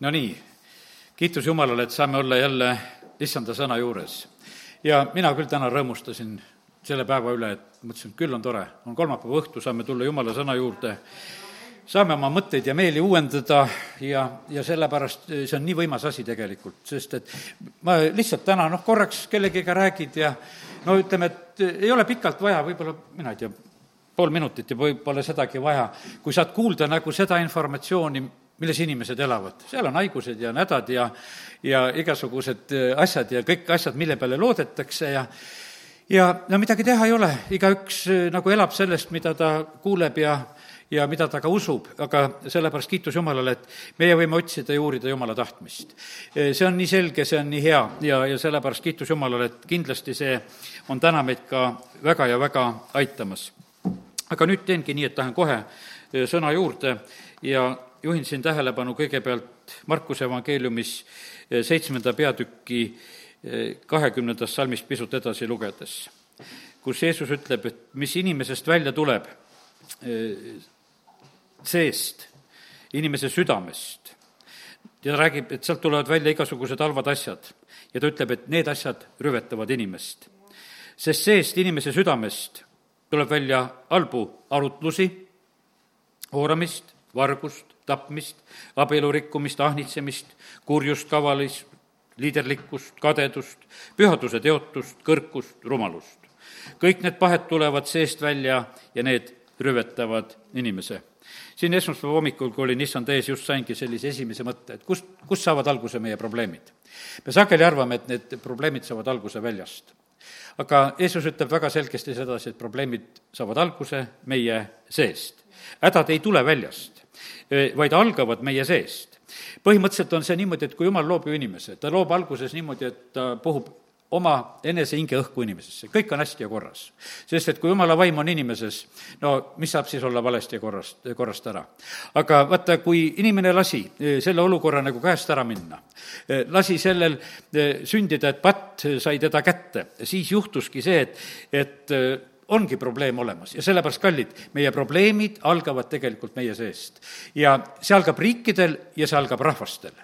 Nonii, kiitus Jumalale, et saame olla jälle issanda sõna juures. ja mina küll täna rõõmustasin selle päeva üle, et mõtlesin, et küll on tore, on kolmapäeva õhtu, saame tulla Jumala sõna juurde, saame oma mõtteid ja meeli uuendada ja, ja sellepärast see on nii võimas asi tegelikult, sest et ma lihtsalt täna noh, korraks kellegiga räägid ja no ütleme, et ei ole pikalt vaja, võib-olla, mina ei tea, pool minutit ja võib-olla sedagi vaja, kui saad kuulda nagu seda informatsiooni, milles inimesed elavad. seal on haigused ja hädad ja, ja igasugused asjad ja kõik asjad, mille peale loodetakse ja ja no midagi teha ei ole, igaüks nagu elab sellest, mida ta kuuleb ja, ja mida ta ka usub, aga sellepärast kiitus Jumalale, et meie võime otsida ja uurida Jumala tahtmist. see on nii selge, see on nii hea ja, ja sellepärast kiitus Jumalale, et kindlasti see on täna meid ka väga ja väga aitamas. aga nüüd teengi nii, et lähen kohe sõna juurde ja juhin siin tähelepanu kõigepealt Markuse evangeeliumis eh, seitsmenda peatüki eh, kahekümnendast salmist pisut edasi lugedes, kus Jeesus ütleb, et mis inimesest välja tuleb, eh, seest, inimese südamest, ja räägib, et sealt tulevad välja igasugused halvad asjad ja ta ütleb, et need asjad rüvetavad inimest. sest seest, inimese südamest tuleb välja halbu arutlusi, hooramist, vargust, tapmist, abielu rikkumist, ahnitsemist, kurjust, kavalis, liiderlikkust, kadedust, pühaduse teotust, kõrkust, rumalust. kõik need pahed tulevad seest välja ja need rüvetavad inimese. siin esmaspäeva hommikul, kui olin issand ees, just saingi sellise esimese mõtte, et kust, kust saavad alguse meie probleemid. me sageli arvame, et need probleemid saavad alguse väljast aga Jeesus ütleb väga selgesti sedasi, et probleemid saavad alguse meie seest. hädad ei tule väljast vaid algavad meie seest. põhimõtteliselt on see niimoodi, et kui jumal loob ju inimese, ta loob alguses niimoodi, et ta puhub oma enese hinge õhku inimesesse, kõik on hästi ja korras. sest et kui jumala vaim on inimeses, no mis saab siis olla valesti ja korrast, korrast ära? aga vaata, kui inimene lasi selle olukorra nagu käest ära minna, lasi sellel sündida, et patt sai teda kätte, siis juhtuski see, et, et ongi probleem olemas ja sellepärast, kallid, meie probleemid algavad tegelikult meie seest. ja see algab riikidel ja see algab rahvastel.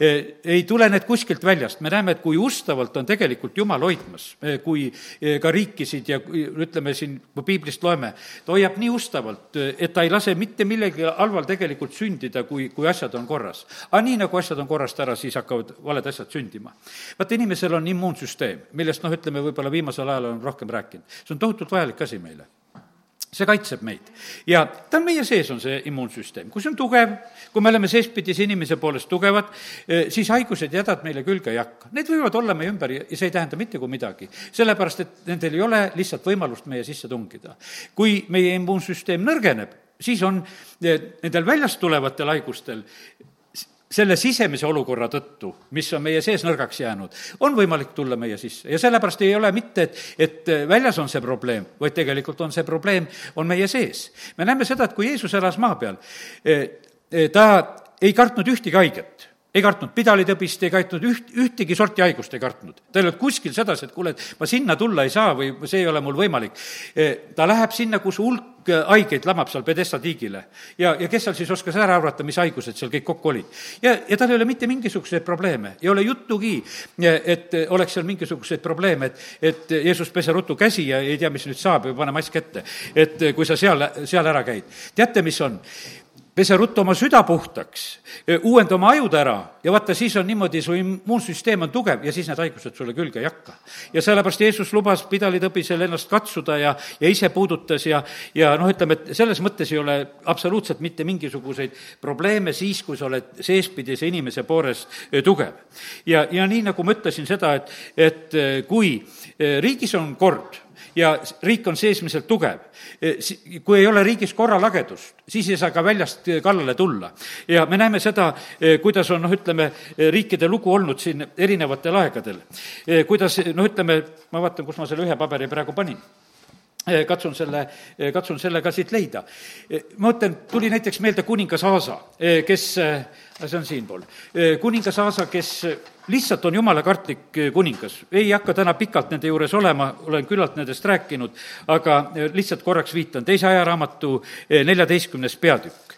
E, ei tule need kuskilt väljast, me näeme, et kui ustavalt on tegelikult Jumal hoidmas, e, kui e, ka riikisid ja ütleme siin, kui piiblist loeme, ta hoiab nii ustavalt, et ta ei lase mitte millegi halval tegelikult sündida, kui, kui asjad on korras. aga nii, nagu asjad on korrast ära, siis hakkavad valed asjad sündima. vaata, inimesel on immuunsüsteem, millest noh, ütleme võib-olla viimasel ajal on rohkem rääkinud. see on tohutult vajalik asi meile see kaitseb meid. ja ta on meie sees, on see immuunsüsteem. kui see on tugev, kui me oleme seespidise inimese poolest tugevad, eh, siis haigused ja hädad meile külge ei hakka. Need võivad olla meie ümber ja see ei tähenda mitte kui midagi. sellepärast, et nendel ei ole lihtsalt võimalust meie sisse tungida. kui meie immuunsüsteem nõrgeneb, siis on eh, nendel väljast tulevatel haigustel selle sisemise olukorra tõttu, mis on meie sees nõrgaks jäänud, on võimalik tulla meie sisse ja sellepärast ei ole mitte, et, et väljas on see probleem, vaid tegelikult on see probleem, on meie sees. me näeme seda, et kui Jeesus elas maa peal, eh, eh, ta ei kartnud ühtegi haiget ei kartnud pidalitõbist, ei kartnud üht, ühtegi sorti haigust ei kartnud. ta ei olnud kuskil sedasi, et kuule, et ma sinna tulla ei saa või see ei ole mul võimalik. E, ta läheb sinna, kus hulk haigeid lamab seal Pedesta tiigile. ja, ja kes seal siis oskas ära arvata, mis haigused seal kõik kokku olid. ja, ja tal ei ole mitte mingisuguseid probleeme, ei ole juttugi, et oleks seal mingisuguseid probleeme, et, et Jeesus, pese ruttu käsi ja ei tea, mis nüüd saab ja pane mask ette. et kui sa seal, seal ära käid. teate, mis on? Pese ruttu oma süda puhtaks, uuenda oma ajud ära ja vaata, siis on niimoodi, su immuunsüsteem on tugev ja siis need haigused sulle külge ei hakka. ja sellepärast Jeesus lubas pidalitõbisel ennast katsuda ja, ja ise puudutas ja, ja noh, ütleme, et selles mõttes ei ole absoluutselt mitte mingisuguseid probleeme siis, kui sa oled seespidise inimese poolest tugev. ja, ja nii, nagu ma ütlesin seda, et, et kui riigis on kord, ja riik on seesmiselt tugev. E, kui ei ole riigis korralagedust, siis ei saa ka väljast kallale tulla. ja me näeme seda, e, kuidas on noh, ütleme, riikide lugu olnud siin erinevatel aegadel. Kuidas noh, ütleme, ma vaatan, kus ma selle ühe paberi praegu panin katsun selle, katsun selle ka siit leida. ma mõtlen, tuli näiteks meelde kuningas Aasa, kes, see on siinpool, kuningas Aasa, kes lihtsalt on jumalakartlik eh, kuningas. ei hakka täna pikalt nende juures olema, olen küllalt nendest rääkinud, aga eh, lihtsalt korraks viitan, teise ajaraamatu eh, neljateistkümnes peatükk.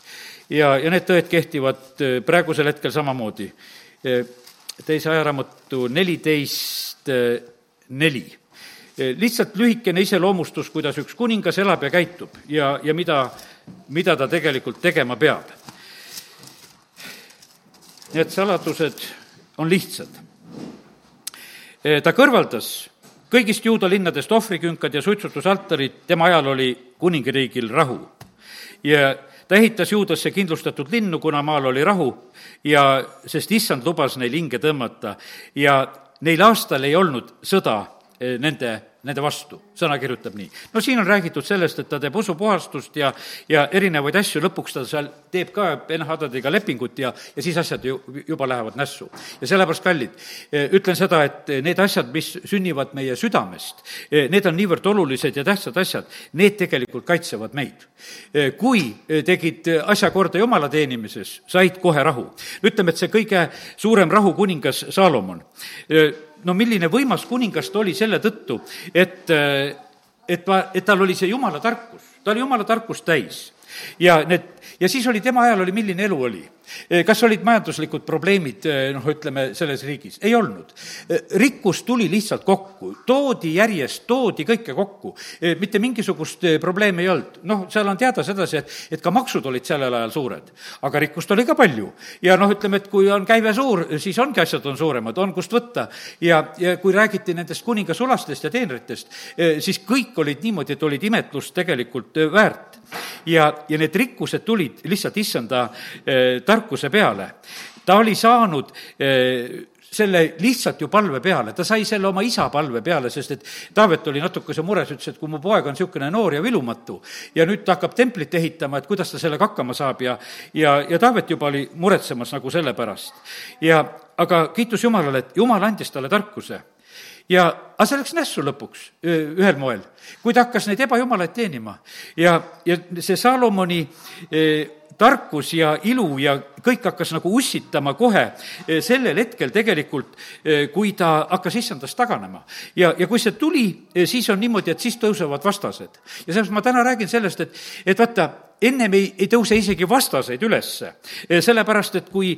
ja, ja need tõed kehtivad praegusel hetkel samamoodi. teise ajaraamatu neliteist neli lihtsalt lühikene iseloomustus, kuidas üks kuningas elab ja käitub ja, ja mida, mida ta tegelikult tegema peab. Need saladused on lihtsad. ta kõrvaldas kõigist juuda linnadest ohvrikünkad ja suitsutusaltarid, tema ajal oli kuningriigil rahu. ja ta ehitas juudasse kindlustatud linnu, kuna maal oli rahu ja sest issand lubas neil hinge tõmmata ja neil aastal ei olnud sõda eh, nende nende vastu, sõna kirjutab nii. no siin on räägitud sellest, et ta teeb usupuhastust ja, ja erinevaid asju, lõpuks ta seal teeb ka Ben-Hadadiga lepingut ja, ja siis asjad ju juba lähevad nässu. ja sellepärast, kallid, eh, ütlen seda, et need asjad, mis sünnivad meie südamest, eh, need on niivõrd olulised ja tähtsad asjad, need tegelikult kaitsevad meid. Eh, kui tegid asja korda jumala teenimises, said kohe rahu. ütleme, et see kõige suurem rahukuningas Saalomon no milline võimas kuningas ta oli selle tõttu, et, et ma, et tal oli see jumala tarkus, ta oli jumala tarkust täis. Ja need, ja siis oli tema ajal oli, milline elu oli kas olid majanduslikud probleemid, eh, noh, ütleme, selles riigis? ei olnud. Eh, rikkus tuli lihtsalt kokku, toodi järjest, toodi kõike kokku. mitte mingisugust probleemi ei olnud. noh, seal on teada sedasi, et, et ka maksud olid sellel ajal suured, aga rikkust oli ka palju. ja noh, ütleme, et kui on käive suur, siis ongi asjad on suuremad, on kust võtta. ja, ja kui räägiti nendest kuningasulastest ja teenritest, siis kõik olid niimoodi, et olid imetlust tegelikult väärt. ja, ja need rikkused tulid lihtsalt issanda tar-, tarkuse peale. ta oli saanud eh, selle lihtsalt ju palve peale, ta sai selle oma isa palve peale, sest et Taavet oli natukese mures, ütles, et kui mu poeg on niisugune noor ja vilumatu ja nüüd ta hakkab templit ehitama, et kuidas ta sellega hakkama saab ja ja, ja Taavet juba oli muretsemas nagu selle pärast. ja aga kiitus Jumalale, et Jumal andis talle tarkuse ja, aga see läks nässu lõpuks ühel moel, kui ta hakkas neid ebajumalaid teenima ja, ja see Salomoni tarkus ja ilu ja kõik hakkas nagu ussitama kohe eh, sellel hetkel tegelikult, eh, kui ta hakkas issandast taganema. ja, ja kui see tuli, eh, siis on niimoodi, et siis tõusevad vastased. ja sellepärast ma täna räägin sellest, et, et vaata, ennem ei, ei tõuse isegi vastaseid ülesse, sellepärast et kui,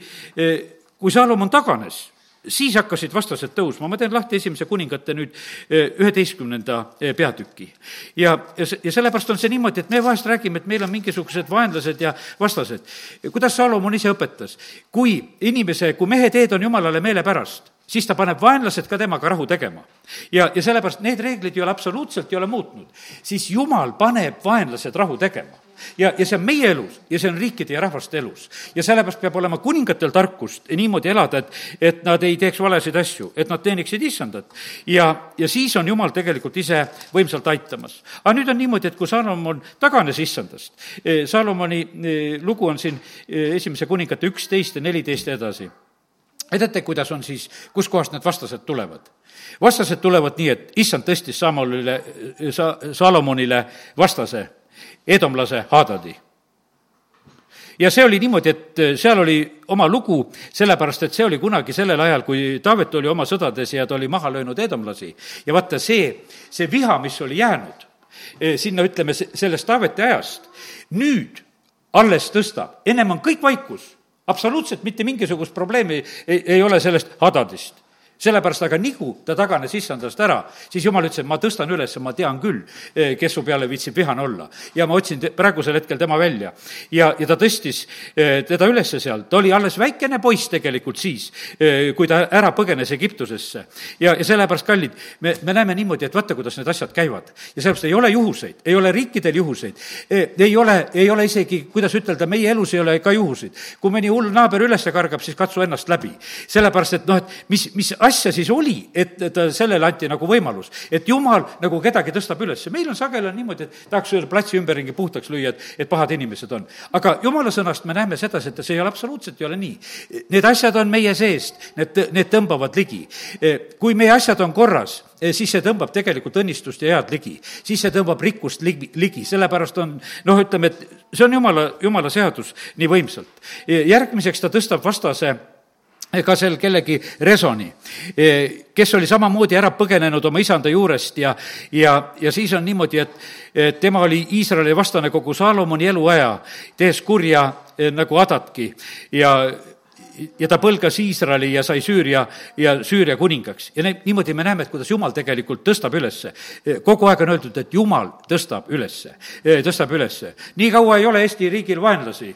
kui Salomon taganes, siis hakkasid vastased tõusma, ma teen lahti esimese kuningate nüüd eh, üheteistkümnenda eh, peatüki. ja, ja, ja sellepärast on see niimoodi, et me vahest räägime, et meil on mingisugused vaenlased ja vastased. kuidas Salomon ise õpetas? kui inimese, kui mehe teed on jumalale meelepärast, siis ta paneb vaenlased ka temaga rahu tegema. ja, ja sellepärast need reeglid ei ole absoluutselt, ei ole muutnud. siis jumal paneb vaenlased rahu tegema ja, ja see on meie elus ja see on riikide ja rahvaste elus. ja sellepärast peab olema kuningatel tarkust niimoodi elada, et, et nad ei teeks valesid asju, et nad teeniksid issandat. ja, ja siis on Jumal tegelikult ise võimsalt aitamas. aga nüüd on niimoodi, et kui Salomon taganes issandast, eh, Salomoni eh, lugu on siin eh, esimese kuningate üksteist ja neliteist ja edasi ja teate, kuidas on siis, kuskohast need vastased tulevad? vastased tulevad nii, et issand tõstis Samuelile, sa-, Salomonile vastase edomlase Hadadi. ja see oli niimoodi, et äh, seal oli oma lugu, sellepärast et see oli kunagi sellel ajal, kui Taavet oli oma sõdades ja ta oli maha löönud edomlasi. ja vaata, see, see viha, mis oli jäänud äh, sinna, ütleme, sellest Taaveti ajast, nüüd alles tõstab, ennem on kõik vaikus absoluutselt mitte mingisugust probleemi ei, ei ole sellest Hadadist sellepärast aga nihu ta taganes issandast ära, siis jumal ütles, et ma tõstan üles, ma tean küll, eh, kes su peale viitsib vihane olla. ja ma otsin praegusel hetkel tema välja. ja, ja ta tõstis eh, teda ülesse seal, ta oli alles väikene poiss tegelikult siis, eh, kui ta ära põgenes Egiptusesse. ja, ja sellepärast, kallid, me, me näeme niimoodi, et vaata, kuidas need asjad käivad. ja sellepärast ei ole juhuseid, ei ole riikidel juhuseid, ei ole, ei ole isegi, kuidas ütelda, meie elus ei ole ka juhuseid. kui mõni hull naaber üles kargab, siis katsu ennast läbi. sellepärast, et noh, et mis, mis asja asja siis oli, et ta, sellele anti nagu võimalus, et jumal nagu kedagi tõstab üles. meil on sageli on niimoodi, et tahaks öelda platsi ümberringi puhtaks lüüa, et, et pahad inimesed on. aga jumala sõnast me näeme sedasi, et see ei ole absoluutselt, ei ole nii. Need asjad on meie seest, need, need tõmbavad ligi. kui meie asjad on korras, siis see tõmbab tegelikult õnnistust ja head ligi. siis see tõmbab rikkust ligi, ligi, sellepärast on noh, ütleme, et see on jumala, jumala seadus nii võimsalt. järgmiseks ta tõstab vastase ka seal kellegi resoni, e, kes oli samamoodi ära põgenenud oma isanda juurest ja, ja, ja siis on niimoodi, et, et tema oli Iisraeli vastane kogu Saalomoni eluaja, tehes kurja nagu Adatki. Ja ja ta põlgas Iisraeli ja sai Süüria ja Süüria kuningaks. ja ne-, niimoodi me näeme, et kuidas Jumal tegelikult tõstab ülesse. kogu aeg on öeldud, et Jumal tõstab ülesse, tõstab ülesse. nii kaua ei ole Eesti riigil vaenlasi,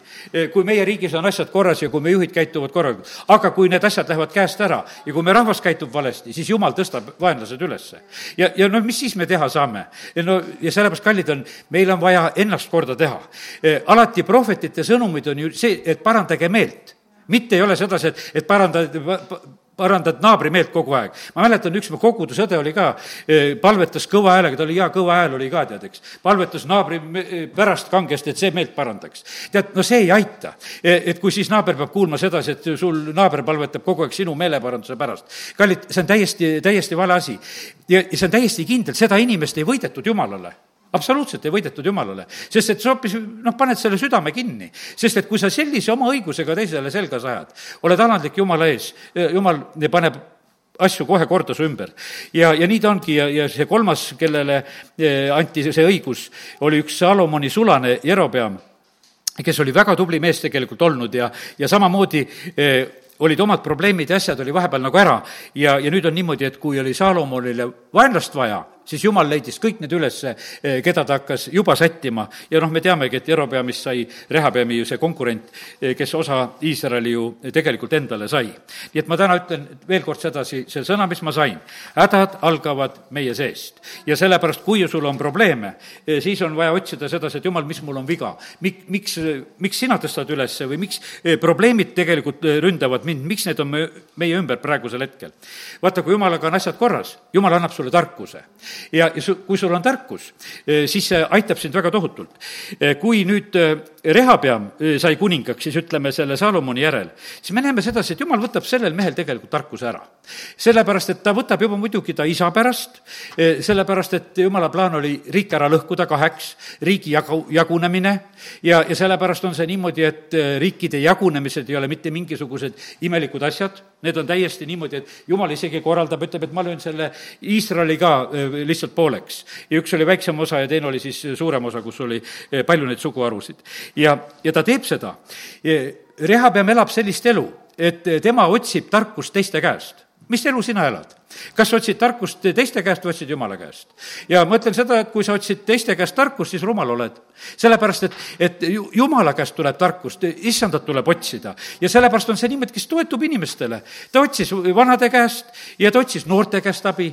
kui meie riigis on asjad korras ja kui meie juhid käituvad korralikult. aga kui need asjad lähevad käest ära ja kui meie rahvas käitub valesti, siis Jumal tõstab vaenlased ülesse. ja, ja noh, mis siis me teha saame? no ja sellepärast, kallid on, meil on vaja ennast korda teha. alati prohvetite sõnumid on ju see, et parandage meelt mitte ei ole sedasi, et, et parandad, parandad naabri meelt kogu aeg. ma mäletan, üks mu kogudusõde oli ka, eh, palvetas kõva häälega, ta oli hea kõva hääl oli ka, tead, eks. palvetas naabri pärast kangesti, et see meelt parandaks. tead, no see ei aita. E, et kui siis naaber peab kuulma sedasi, et sul naaber palvetab kogu aeg sinu meeleparanduse pärast. kallid, see on täiesti, täiesti vale asi. ja see on täiesti kindel, seda inimest ei võidetud Jumalale absoluutselt ei võidetud Jumalale, sest et sa hoopis noh, paned selle südame kinni. sest et kui sa sellise oma õigusega teisele selga sajad, oled alandlik Jumala ees, Jumal paneb asju kohe korda su ümber. ja, ja nii ta ongi ja, ja see kolmas, kellele eh, anti see õigus, oli üks Salomoni sulane, Jerobeam, kes oli väga tubli mees tegelikult olnud ja, ja samamoodi eh, olid omad probleemid ja asjad oli vahepeal nagu ära ja, ja nüüd on niimoodi, et kui oli Salomonile vaenlast vaja, siis jumal leidis kõik need üles, eh, keda ta hakkas juba sättima. ja noh, me teamegi, et Jerobeamist sai Rehabeami ju see konkurent, eh, kes osa Iisraeli ju tegelikult endale sai. nii et ma täna ütlen veel kord sedasi, see sõna, mis ma sain, hädad algavad meie seest. ja sellepärast, kui sul on probleeme, eh, siis on vaja otsida sedasi, et jumal, mis mul on viga. Mik-, miks, miks sina tõstad üles või miks probleemid tegelikult ründavad mind, miks need on me, meie ümber praegusel hetkel? vaata, kui jumalaga on asjad korras, jumal annab sulle tarkuse ja, su, kui sul on tarkus, eh, siis see aitab sind väga tohutult. Eh, kui nüüd eh, Rehapeam sai kuningaks, siis ütleme selle Salomoni järel, siis me näeme sedasi, et jumal võtab sellel mehel tegelikult tarkuse ära. sellepärast, et ta võtab juba muidugi ta isa pärast, sellepärast et jumala plaan oli riik ära lõhkuda kaheks, riigi jagu, jagunemine ja, ja sellepärast on see niimoodi, et riikide jagunemised ei ole mitte mingisugused imelikud asjad, need on täiesti niimoodi, et jumal isegi korraldab, ütleb, et ma löön selle Iisraeli ka lihtsalt pooleks. ja üks oli väiksem osa ja teine oli siis suurem osa, kus oli eh, palju neid suguharusid. Ja, ja ta teeb seda. Rehabeam elab sellist elu, et tema otsib tarkust teiste käest mis elu sina elad? kas sa otsid tarkust teiste käest või otsid Jumala käest? ja ma ütlen seda, et kui sa otsid teiste käest tarkust, siis rumal oled. sellepärast, et, et Jumala käest tuleb tarkust, issandat tuleb otsida. ja sellepärast on see niimoodi, kes toetub inimestele. ta otsis vanade käest ja ta otsis noorte käest abi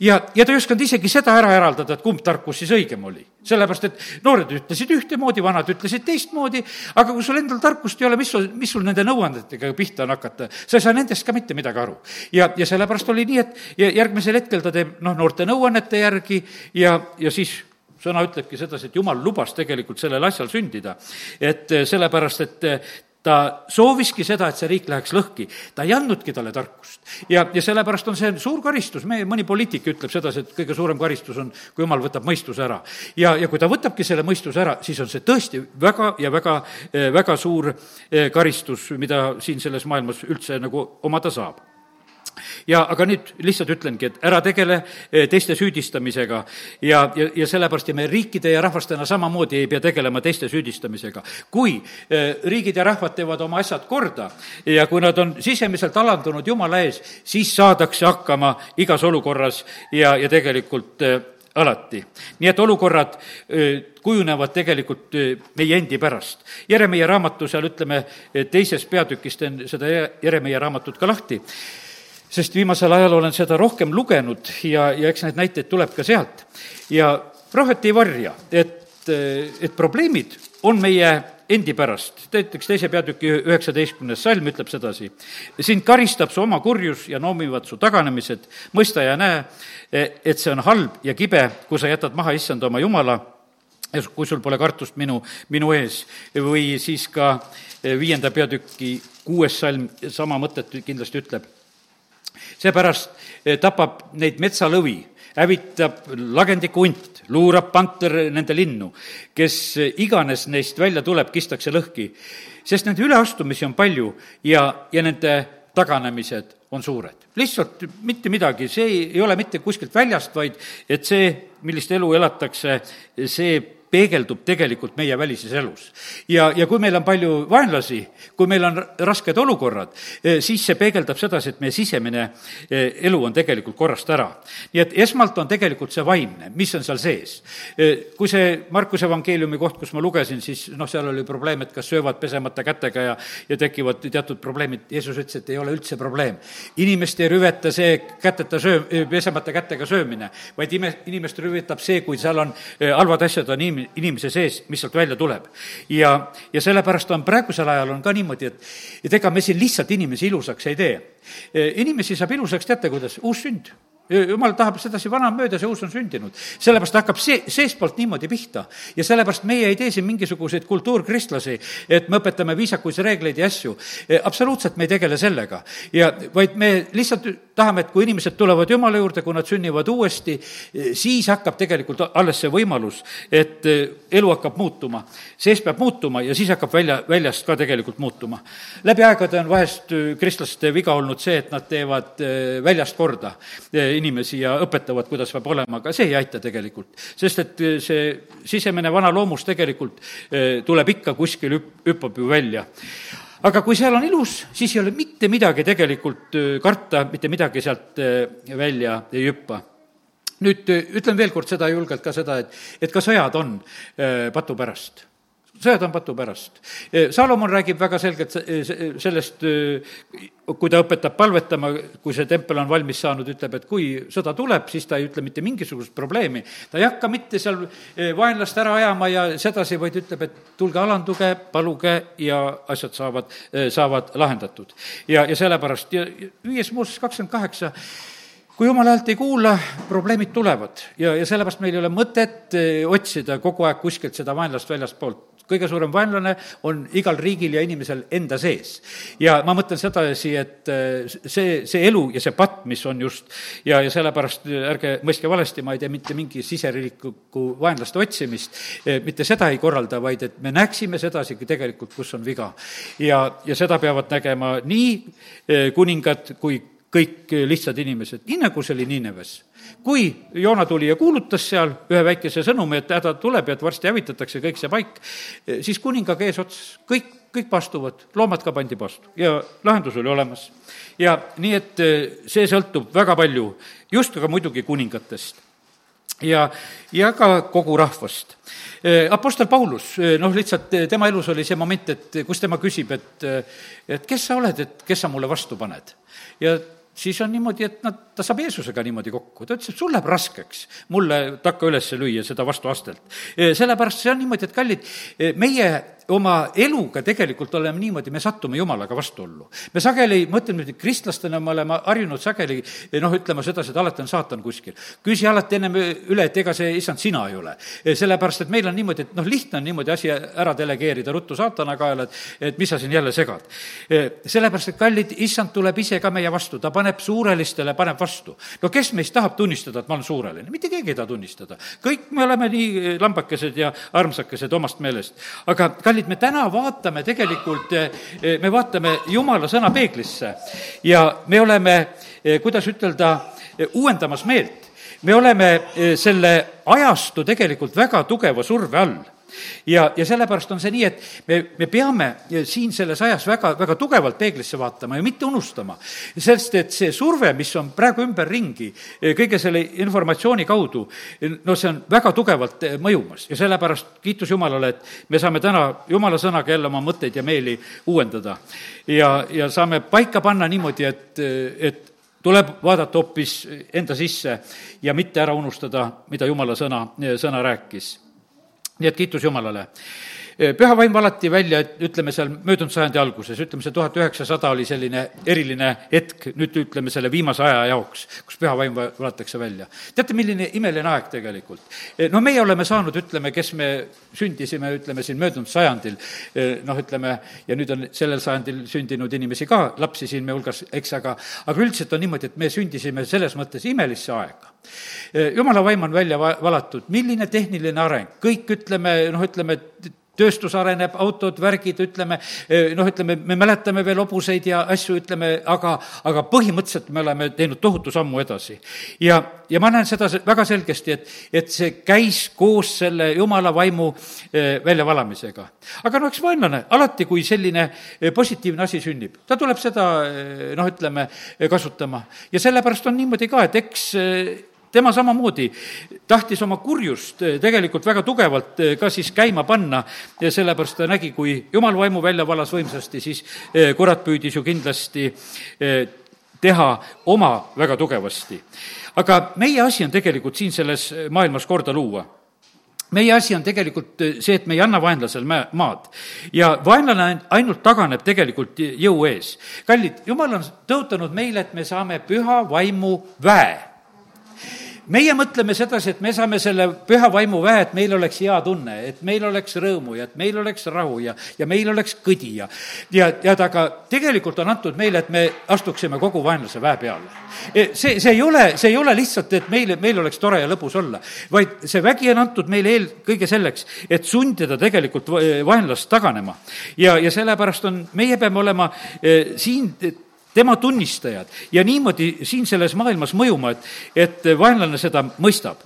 ja, ja ta ei osanud isegi seda ära eraldada, et kumb tarkus siis õigem oli. sellepärast, et noored ütlesid ühtemoodi, vanad ütlesid teistmoodi, aga kui sul endal tarkust ei ole, mis sul, mis sul nende nõuandetega pihta on hakata, sa ei saa nendest ka mitte midagi aru. ja, ja sellepärast oli nii, et järgmisel hetkel ta teeb noh, noorte nõuannete järgi ja, ja siis sõna ütlebki sedasi, et jumal lubas tegelikult sellel asjal sündida. et sellepärast, et ta sooviski seda, et see riik läheks lõhki, ta ei andnudki talle tarkust. ja, ja sellepärast on see suur karistus, meie mõni poliitik ütleb sedasi, et kõige suurem karistus on, kui jumal võtab mõistuse ära. ja, ja kui ta võtabki selle mõistuse ära, siis on see tõesti väga ja väga, väga suur eh, karistus, mida siin selles maailmas üldse nagu omada saab ja aga nüüd lihtsalt ütlengi, et ära tegele eh, teiste süüdistamisega ja, ja, ja sellepärast ja me riikide ja rahvastena samamoodi ei pea tegelema teiste süüdistamisega. kui eh, riigid ja rahvad teevad oma asjad korda ja kui nad on sisemiselt alandunud Jumala ees, siis saadakse hakkama igas olukorras ja, ja tegelikult eh, alati. nii et olukorrad kujunevad tegelikult meie endi pärast. Jeremiah raamatu seal, ütleme, teises peatükis teen seda Jeremiah raamatut ka lahti sest viimasel ajal olen seda rohkem lugenud ja, ja eks neid näiteid tuleb ka sealt. ja prohvet ei varja, et, et probleemid on meie endi pärast. näiteks teise peatüki üheksateistkümnes salm ütleb sedasi. sind karistab su oma kurjus ja noomivad su taganemised, mõista ja näe, et see on halb ja kibe, kui sa jätad maha issand oma jumala ja kui sul pole kartust minu, minu ees. või siis ka viienda peatüki kuues salm sama mõtet kindlasti ütleb seepärast eh, tapab neid metsalõvi, hävitab lagendiku hunt, luurab panter nende linnu, kes eh, iganes neist välja tuleb, kistakse lõhki. sest nende üleastumisi on palju ja, ja nende taganemised on suured. lihtsalt mitte midagi, see ei ole mitte kuskilt väljast, vaid et see, millist elu elatakse, see peegeldub tegelikult meie välises elus. ja, ja kui meil on palju vaenlasi, kui meil on rasked olukorrad, siis see peegeldab sedasi, et meie sisemine elu on tegelikult korrast ära. nii et esmalt on tegelikult see vaimne, mis on seal sees. kui see Markuse evangeeliumi koht, kus ma lugesin, siis noh, seal oli probleem, et kas söövad pesemata kätega ja, ja tekivad teatud probleemid. Jeesus ütles, et ei ole üldse probleem. inimest ei rüveta see käteta söö-, pesemata kätega söömine, vaid ime, inimest rüvetab see, kui seal on halvad asjad on inim-, inimese sees, mis sealt välja tuleb. ja, ja sellepärast on praegusel ajal on ka niimoodi, et, et ega me siin lihtsalt inimesi ilusaks ei tee. inimesi saab ilusaks, teate kuidas, uus sünd jumal tahab sedasi vana mööda, see uus on sündinud. sellepärast hakkab see, seestpoolt niimoodi pihta. ja sellepärast meie ei tee siin mingisuguseid kultuurkristlasi, et me õpetame viisakuid reegleid ja asju. E, absoluutselt me ei tegele sellega. ja vaid me lihtsalt tahame, et kui inimesed tulevad Jumala juurde, kui nad sünnivad uuesti, e, siis hakkab tegelikult alles see võimalus, et e, elu hakkab muutuma. sees peab muutuma ja siis hakkab välja, väljast ka tegelikult muutuma. läbi aegade on vahest kristlaste viga olnud see, et nad teevad väljast korda inimesi ja õpetavad, kuidas peab olema, aga see ei aita tegelikult. sest et eh, see sisemine vana loomus tegelikult eh, tuleb ikka kuskil hüpp-, hüppab ju välja. Aga kui seal on ilus, siis ei ole mitte midagi tegelikult eh, karta, mitte midagi sealt välja ei hüppa. Nüüd ütlen veel kord seda julgelt ka seda, et, et ka sõjad on patu pärast sõjad on patu pärast. Salomon räägib väga selgelt sellest, kui ta õpetab palvetama, kui see tempel on valmis saanud, ütleb, et kui sõda tuleb, siis ta ei ütle mitte mingisugust probleemi. ta ei hakka mitte seal vaenlast ära ajama ja sedasi, vaid ütleb, et tulge alanduge, paluge ja asjad saavad, saavad lahendatud. ja, ja sellepärast ja viies Mooses kakskümmend kaheksa kui jumala häält ei kuula, probleemid tulevad ja, ja sellepärast meil ei ole mõtet otsida kogu aeg kuskilt seda vaenlast väljastpoolt kõige suurem vaenlane on igal riigil ja inimesel enda sees. ja ma mõtlen sedasi, et äh, see, see elu ja see patt, mis on just, ja, ja sellepärast ärge mõistke valesti, ma ei tee mitte mingi siseriiklikku vaenlaste otsimist, mitte seda ei korralda, vaid et me näeksime sedasi tegelikult, kus on viga. ja, ja seda peavad nägema nii kuningad kui kõik lihtsad inimesed, nii nagu see oli Niineves kui Joona tuli ja kuulutas seal ühe väikese sõnumi, et häda tuleb ja et varsti hävitatakse kõik see paik, siis kuningaga eesotsas kõik, kõik pastuvad, loomad ka pandi vastu ja lahendus oli olemas. ja nii, et eh, see sõltub väga palju just aga muidugi kuningatest ja, ja ka kogu rahvast. Eh, Apostel Paulus, eh, noh, lihtsalt tema elus oli see moment, et kus tema küsib, et, et kes sa oled, et kes sa mulle vastu paned. ja siis on niimoodi, et nad, ta saab Jeesusega niimoodi kokku, ta ütles, et sul läheb raskeks mulle takka üles lüüa seda vastuastelt. sellepärast see on niimoodi, et kallid, meie oma eluga tegelikult oleme niimoodi, me sattume jumalaga vastuollu. me sageli, mõtleme nüüd, kristlastena me oleme harjunud sageli noh, ütlema sedasi, et alati on saatan kuskil. küsi alati ennem üle, et ega see, issand, sina ei ole. sellepärast, et meil on niimoodi, et noh, lihtne on niimoodi asi ära delegeerida ruttu saatana kaela, et, et mis sa siin jälle segad. sellepärast, et kallid, issand tuleb ise ka meie vastu, ta paneb suurelistele, paneb vastu. no kes meist tahab tunnistada, et ma olen suureline? mitte keegi ei taha tunnistada. kõik me oleme nii lambakesed ja armsakesed omast meelest. aga kallid, kallid, me täna vaatame tegelikult, eh, me vaatame Jumala sõna peeglisse ja me oleme, eh, kuidas ütelda, eh, uuendamas meelt. me oleme selle ajastu tegelikult väga tugeva surve all ja, ja sellepärast on see nii, et me, me peame siin selles ajas väga, väga tugevalt peeglisse vaatama ja mitte unustama. sest et see surve, mis on praegu ümberringi kõige selle informatsiooni kaudu, no see on väga tugevalt mõjumas ja sellepärast kiitus Jumalale, et me saame täna Jumala sõnaga jälle oma mõtteid ja meeli uuendada. ja, ja saame paika panna niimoodi, et, et tuleb vaadata hoopis enda sisse ja mitte ära unustada, mida Jumala sõna, sõna rääkis nii et kiitus Jumalale. Püha vaim valati välja, et ütleme seal möödunud sajandi alguses, ütleme see tuhat üheksasada oli selline eriline hetk, nüüd ütleme selle viimase aja jaoks, kus püha vaim valatakse välja. teate, milline imeline aeg tegelikult? no meie oleme saanud, ütleme, kes me sündisime, ütleme siin möödunud sajandil, noh, ütleme, ja nüüd on sellel sajandil sündinud inimesi ka, lapsi siin me hulgas, eks, aga, aga üldiselt on niimoodi, et me sündisime selles mõttes imelisse aega jumala vaim on välja va-, valatud, milline tehniline areng, kõik ütleme, noh, ütleme, tööstus areneb, autod, värgid, ütleme, noh, ütleme, me mäletame veel hobuseid ja asju, ütleme, aga, aga põhimõtteliselt me oleme teinud tohutu sammu edasi. ja, ja ma näen seda väga selgesti, et, et see käis koos selle jumala vaimu eh, väljavalamisega. aga noh, eks vaenlane, alati kui selline eh, positiivne asi sünnib, ta tuleb seda eh, noh, ütleme, kasutama. ja sellepärast on niimoodi ka, et eks tema samamoodi tahtis oma kurjust eh, tegelikult väga tugevalt eh, ka siis käima panna ja sellepärast ta nägi, kui jumal vaimu välja valas võimsasti, siis eh, kurat püüdis ju kindlasti teha oma väga tugevasti. aga meie asi on tegelikult siin selles maailmas korda luua meie asi on tegelikult see, et me ei anna vaenlasel maad. ja vaenlane ainult taganeb tegelikult jõu ees. kallid, jumal on tõotanud meile, et me saame püha vaimu väe meie mõtleme sedasi, et me saame selle püha vaimu väe, et meil oleks hea tunne, et meil oleks rõõmu ja et meil oleks rahu ja, ja meil oleks kõdi ja ja, ta ka tegelikult on antud meile, et me astuksime kogu vaenlase väe peale. E, see, see ei ole, see ei ole lihtsalt, et meil, meil oleks tore ja lõbus olla, vaid see vägi on antud meile eelkõige selleks, et sundida tegelikult vaenlast taganema. ja, ja sellepärast on, meie peame olema eh, siin tema tunnistajad ja niimoodi siin selles maailmas mõjuma, et, et vaenlane seda mõistab.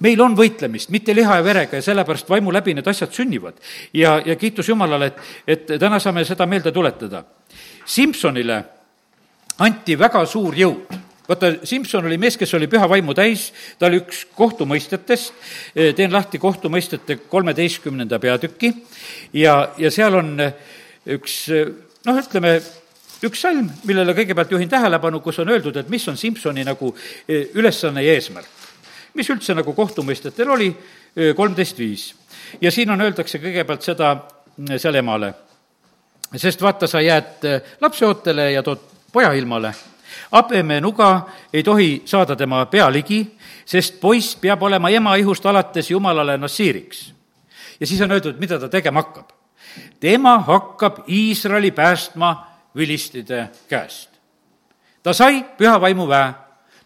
meil on võitlemist, mitte liha ja verega ja sellepärast vaimu läbi need asjad sünnivad. ja, ja kiitus Jumalale, et, et täna saame seda meelde tuletada. Simsonile anti väga suur jõud vaata, Simson oli mees, kes oli püha vaimu täis, ta oli üks kohtumõistjatest, teen lahti kohtumõistjate kolmeteistkümnenda peatüki ja, ja seal on üks noh, ütleme, üks salm, millele kõigepealt juhin tähelepanu, kus on öeldud, et mis on Simsoni nagu e, ülesanne ja eesmärk. mis üldse nagu kohtumõistjatel oli, e, kolmteist viis. ja siin on, öeldakse kõigepealt seda e, seal emale. sest vaata, sa jääd lapseootele ja tood poja ilmale. habeme nuga ei tohi saada tema pea ligi, sest poiss peab olema ema ihust alates jumalale nassiiriks. ja siis on öeldud, mida ta tegema hakkab. tema hakkab Iisraeli päästma vilistide käest. ta sai püha vaimu väe,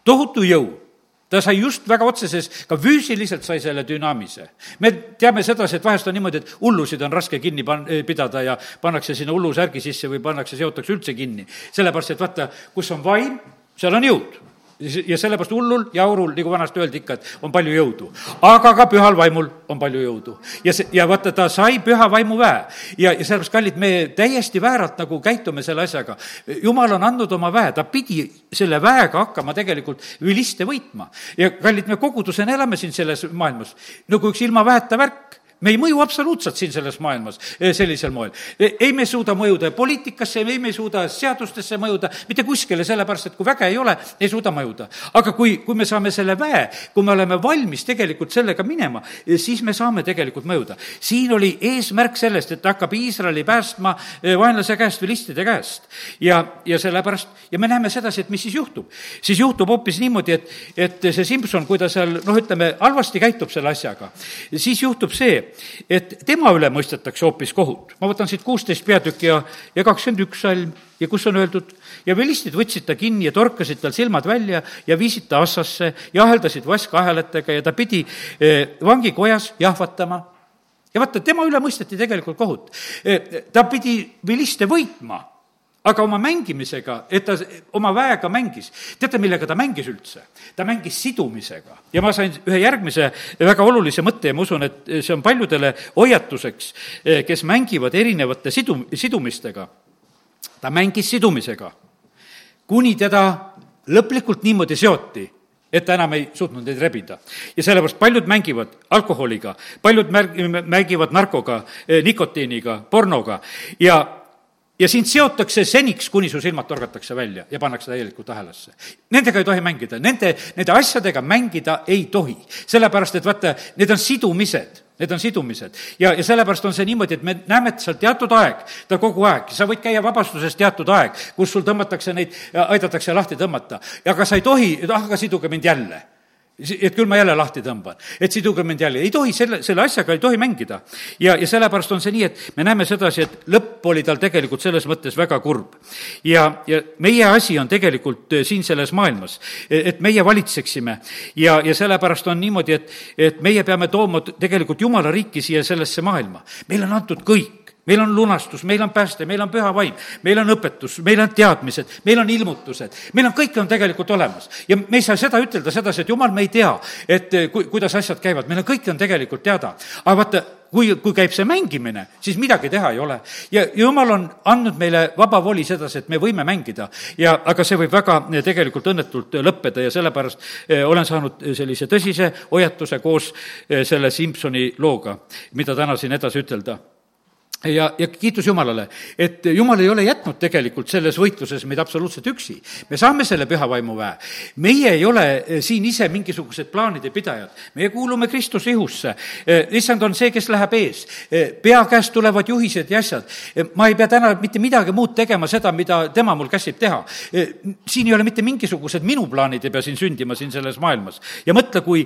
tohutu jõu ta sai just väga otseses, ka füüsiliselt sai selle dünamise. me teame sedasi, et vahest on niimoodi, et hullusid on raske kinni pan-, pidada ja pannakse sinna hullusärgi sisse või pannakse, seotakse üldse kinni. sellepärast, et vaata, kus on vaim, seal on jõud ja sellepärast hullul ja aurul, nagu vanasti öeldi ikka, et on palju jõudu. aga ka pühal vaimul on palju jõudu. ja see, ja vaata, ta sai püha vaimu väe. ja, ja sellepärast, kallid, me täiesti vääralt nagu käitume selle asjaga. jumal on andnud oma väe, ta pidi selle väega hakkama tegelikult viliste võitma. ja kallid, me kogudusena elame siin selles maailmas nagu üks ilma väeta värk me ei mõju absoluutselt siin selles maailmas eh, sellisel moel. Eh, ei me suuda mõjuda poliitikasse, ei me suuda seadustesse mõjuda, mitte kuskile, sellepärast et kui väge ei ole, ei suuda mõjuda. aga kui, kui me saame selle väe, kui me oleme valmis tegelikult sellega minema, eh, siis me saame tegelikult mõjuda. siin oli eesmärk sellest, et ta hakkab Iisraeli päästma vaenlase käest, vilistide käest. ja, ja sellepärast, ja me näeme sedasi, et mis siis juhtub. siis juhtub hoopis niimoodi, et, et see Simson, kui ta seal noh, ütleme, halvasti käitub selle asjaga, siis juhtub see, et tema üle mõistetakse hoopis kohut. ma võtan siit kuusteist peatükki ja, ja kakskümmend üks salm ja kus on öeldud, ja vilistid võtsid ta kinni ja torkasid tal silmad välja ja viisid ta assasse ja aheldasid vaskaheletega ja ta pidi eh, vangikojas jahvatama. ja vaata, tema üle mõisteti tegelikult kohut. Eh, ta pidi viliste võitma aga oma mängimisega, et ta oma väega mängis. teate, millega ta mängis üldse? ta mängis sidumisega. ja ma sain ühe järgmise väga olulise mõtte ja ma usun, et see on paljudele hoiatuseks, kes mängivad erinevate sidu, sidumistega. ta mängis sidumisega, kuni teda lõplikult niimoodi seoti et ta enam ei suutnud neid rebida. ja sellepärast paljud mängivad alkoholiga, paljud märg-, mängivad narkoga, nikotiiniga, pornoga ja ja sind seotakse seniks, kuni su silmad torgatakse välja ja pannakse täielikult ahelasse. Nendega ei tohi mängida, nende, nende asjadega mängida ei tohi. sellepärast, et vaata, need on sidumised, need on sidumised. ja, ja sellepärast on see niimoodi, et me näeme, et seal teatud aeg, ta kogu aeg, sa võid käia vabastuses teatud aeg, kus sul tõmmatakse neid, aidatakse lahti tõmmata. aga sa ei tohi, ah, aga siduge mind jälle et küll ma jälle lahti tõmban, et siduge mind jälle, ei tohi selle, selle asjaga ei tohi mängida. ja, ja sellepärast on see nii, et me näeme sedasi, et lõpp oli tal tegelikult selles mõttes väga kurb. ja, ja meie asi on tegelikult äh, siin selles maailmas, et meie valitseksime ja, ja sellepärast on niimoodi, et, et meie peame tooma tegelikult Jumala riiki siia sellesse maailma. meile on antud kõik meil on lunastus, meil on pääste, meil on püha vaim, meil on õpetus, meil on teadmised, meil on ilmutused, meil on, kõik on tegelikult olemas. ja me ei saa seda ütelda sedasi, et jumal, me ei tea, et eh, ku-, kuidas asjad käivad, meil on, kõik on tegelikult teada. aga vaata, kui, kui käib see mängimine, siis midagi teha ei ole. ja jumal on andnud meile vaba voli sedasi, et me võime mängida ja, aga see võib väga eh, tegelikult õnnetult lõppeda ja sellepärast eh, olen saanud sellise tõsise hoiatuse koos selle Simsoni looga, mida täna siin edasi ütelda ja, ja kiitus Jumalale, et Jumal ei ole jätnud tegelikult selles võitluses meid absoluutselt üksi. me saame selle püha vaimu väe. meie ei ole eh, siin ise mingisugused plaanide pidajad, meie kuulume Kristuse ihusse. Eh, issand on see, kes läheb ees. Eh, pea käest tulevad juhised ja asjad. ma ei pea täna mitte midagi muud tegema, seda, mida tema mul käsib teha. siin ei ole mitte mingisugused minu plaanid ei pea siin sündima siin selles maailmas. ja mõtle, kui,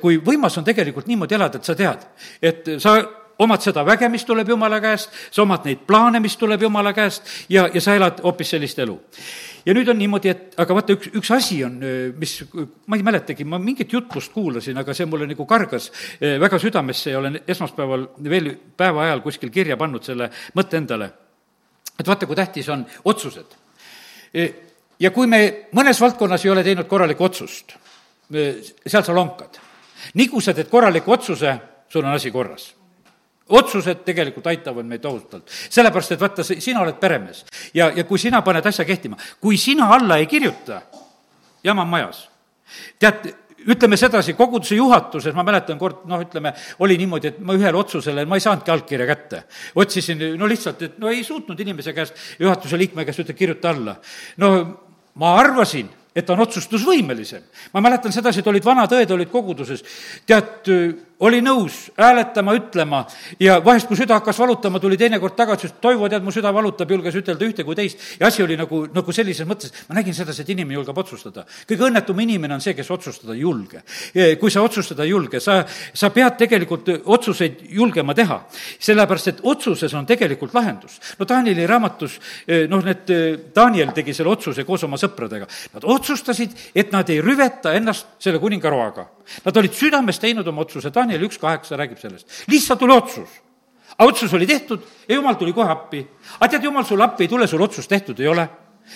kui võimas on tegelikult niimoodi elada, et sa tead, et sa omad seda väge, mis tuleb Jumala käest, sa omad neid plaane, mis tuleb Jumala käest ja, ja sa elad hoopis sellist elu. ja nüüd on niimoodi, et aga vaata, üks, üks asi on, mis, ma ei mäletagi, ma mingit jutlust kuulasin, aga see mulle nagu kargas väga südamesse ja olen esmaspäeval veel päeva ajal kuskil kirja pannud selle mõtte endale. et vaata, kui tähtis on otsused. Ja kui me mõnes valdkonnas ei ole teinud korralikku otsust, seal sa lonkad. nii kui sa teed korraliku otsuse, sul on asi korras otsused tegelikult aitavad meid tohutult. sellepärast, et vaata, sina oled peremees ja, ja kui sina paned asja kehtima, kui sina alla ei kirjuta, jama on majas. tead, ütleme sedasi, koguduse juhatuses, ma mäletan kord, noh, ütleme, oli niimoodi, et ma ühele otsusele, ma ei saanudki allkirja kätte. otsisin, no lihtsalt, et no ei suutnud inimese käest, juhatuse liikme käest ütelda, kirjuta alla. no ma arvasin, et ta on otsustusvõimelisem. ma mäletan sedasi, et olid vanad õed, olid koguduses, tead, oli nõus hääletama, ütlema ja vahest, kui süda hakkas valutama, tuli teinekord tagasi, ütles, Toivo, tead, mu süda valutab, julges ütelda ühte kui teist. ja asi oli nagu, nagu sellises mõttes, ma nägin sedasi, et inimene julgeb otsustada. kõige õnnetum inimene on see, kes otsustada ei julge. kui sa otsustada ei julge, sa, sa pead tegelikult otsuseid julgema teha. sellepärast, et otsuses on tegelikult lahendus. no Danieli raamatus, noh, need, Daniel tegi selle otsuse koos oma sõpradega. Nad otsustasid, et nad ei rüveta ennast selle kuningaroaga. Nad olid südames teinud oma otsuse, Daniel Daniel üks kaheksa räägib sellest. lihtsalt tuli otsus. aga otsus oli tehtud ja jumal tuli kohe appi. aga tead, jumal sulle appi ei tule, sul otsus tehtud ei ole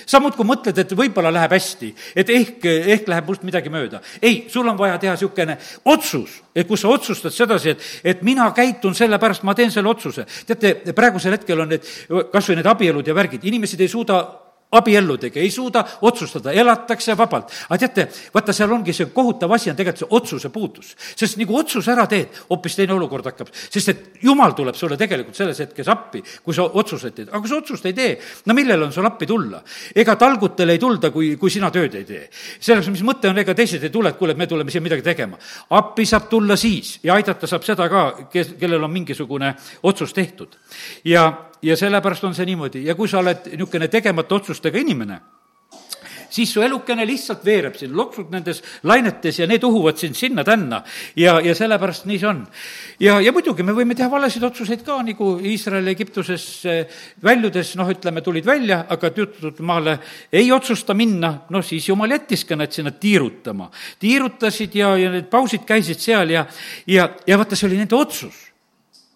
sa muudkui mõtled, et võib-olla läheb hästi, et ehk, ehk läheb must midagi mööda. ei, sul on vaja teha niisugune otsus, kus sa otsustad sedasi, et, et mina käitun sellepärast, ma teen selle otsuse. teate, praegusel hetkel on need, kas või need abielud ja värgid, inimesed ei suuda abielludega, ei suuda otsustada, elatakse vabalt. aga teate, vaata, seal ongi see kohutav asi on tegelikult see otsuse puudus. sest nagu otsuse ära teed, hoopis teine olukord hakkab, sest et jumal tuleb sulle tegelikult selles hetkes appi, kui sa otsuseid teed, aga kui sa otsust ei tee, no millel on sul appi tulla? ega talgutel ei tulda, kui, kui sina tööd ei tee. selles, mis mõte on, ega teised ei tule, et kuule, et me tuleme siia midagi tegema. appi saab tulla siis ja aidata saab seda ka, kes, kellel on mingisugune otsus tehtud. ja ja sellepärast on see niimoodi ja kui sa oled niisugune tegemata otsustega inimene, siis su elukene lihtsalt veereb siin, loksud nendes lainetes ja need uhuvad sind sinna-tänna ja, ja sellepärast nii see on. ja, ja muidugi me võime teha valesid otsuseid ka, nagu Iisrael Egiptuses väljudes, noh, ütleme, tulid välja, aga tüütud maale ei otsusta minna, noh, siis jumal jättis ka nad sinna tiirutama. tiirutasid ja, ja need pausid käisid seal ja, ja, ja vaata, see oli nende otsus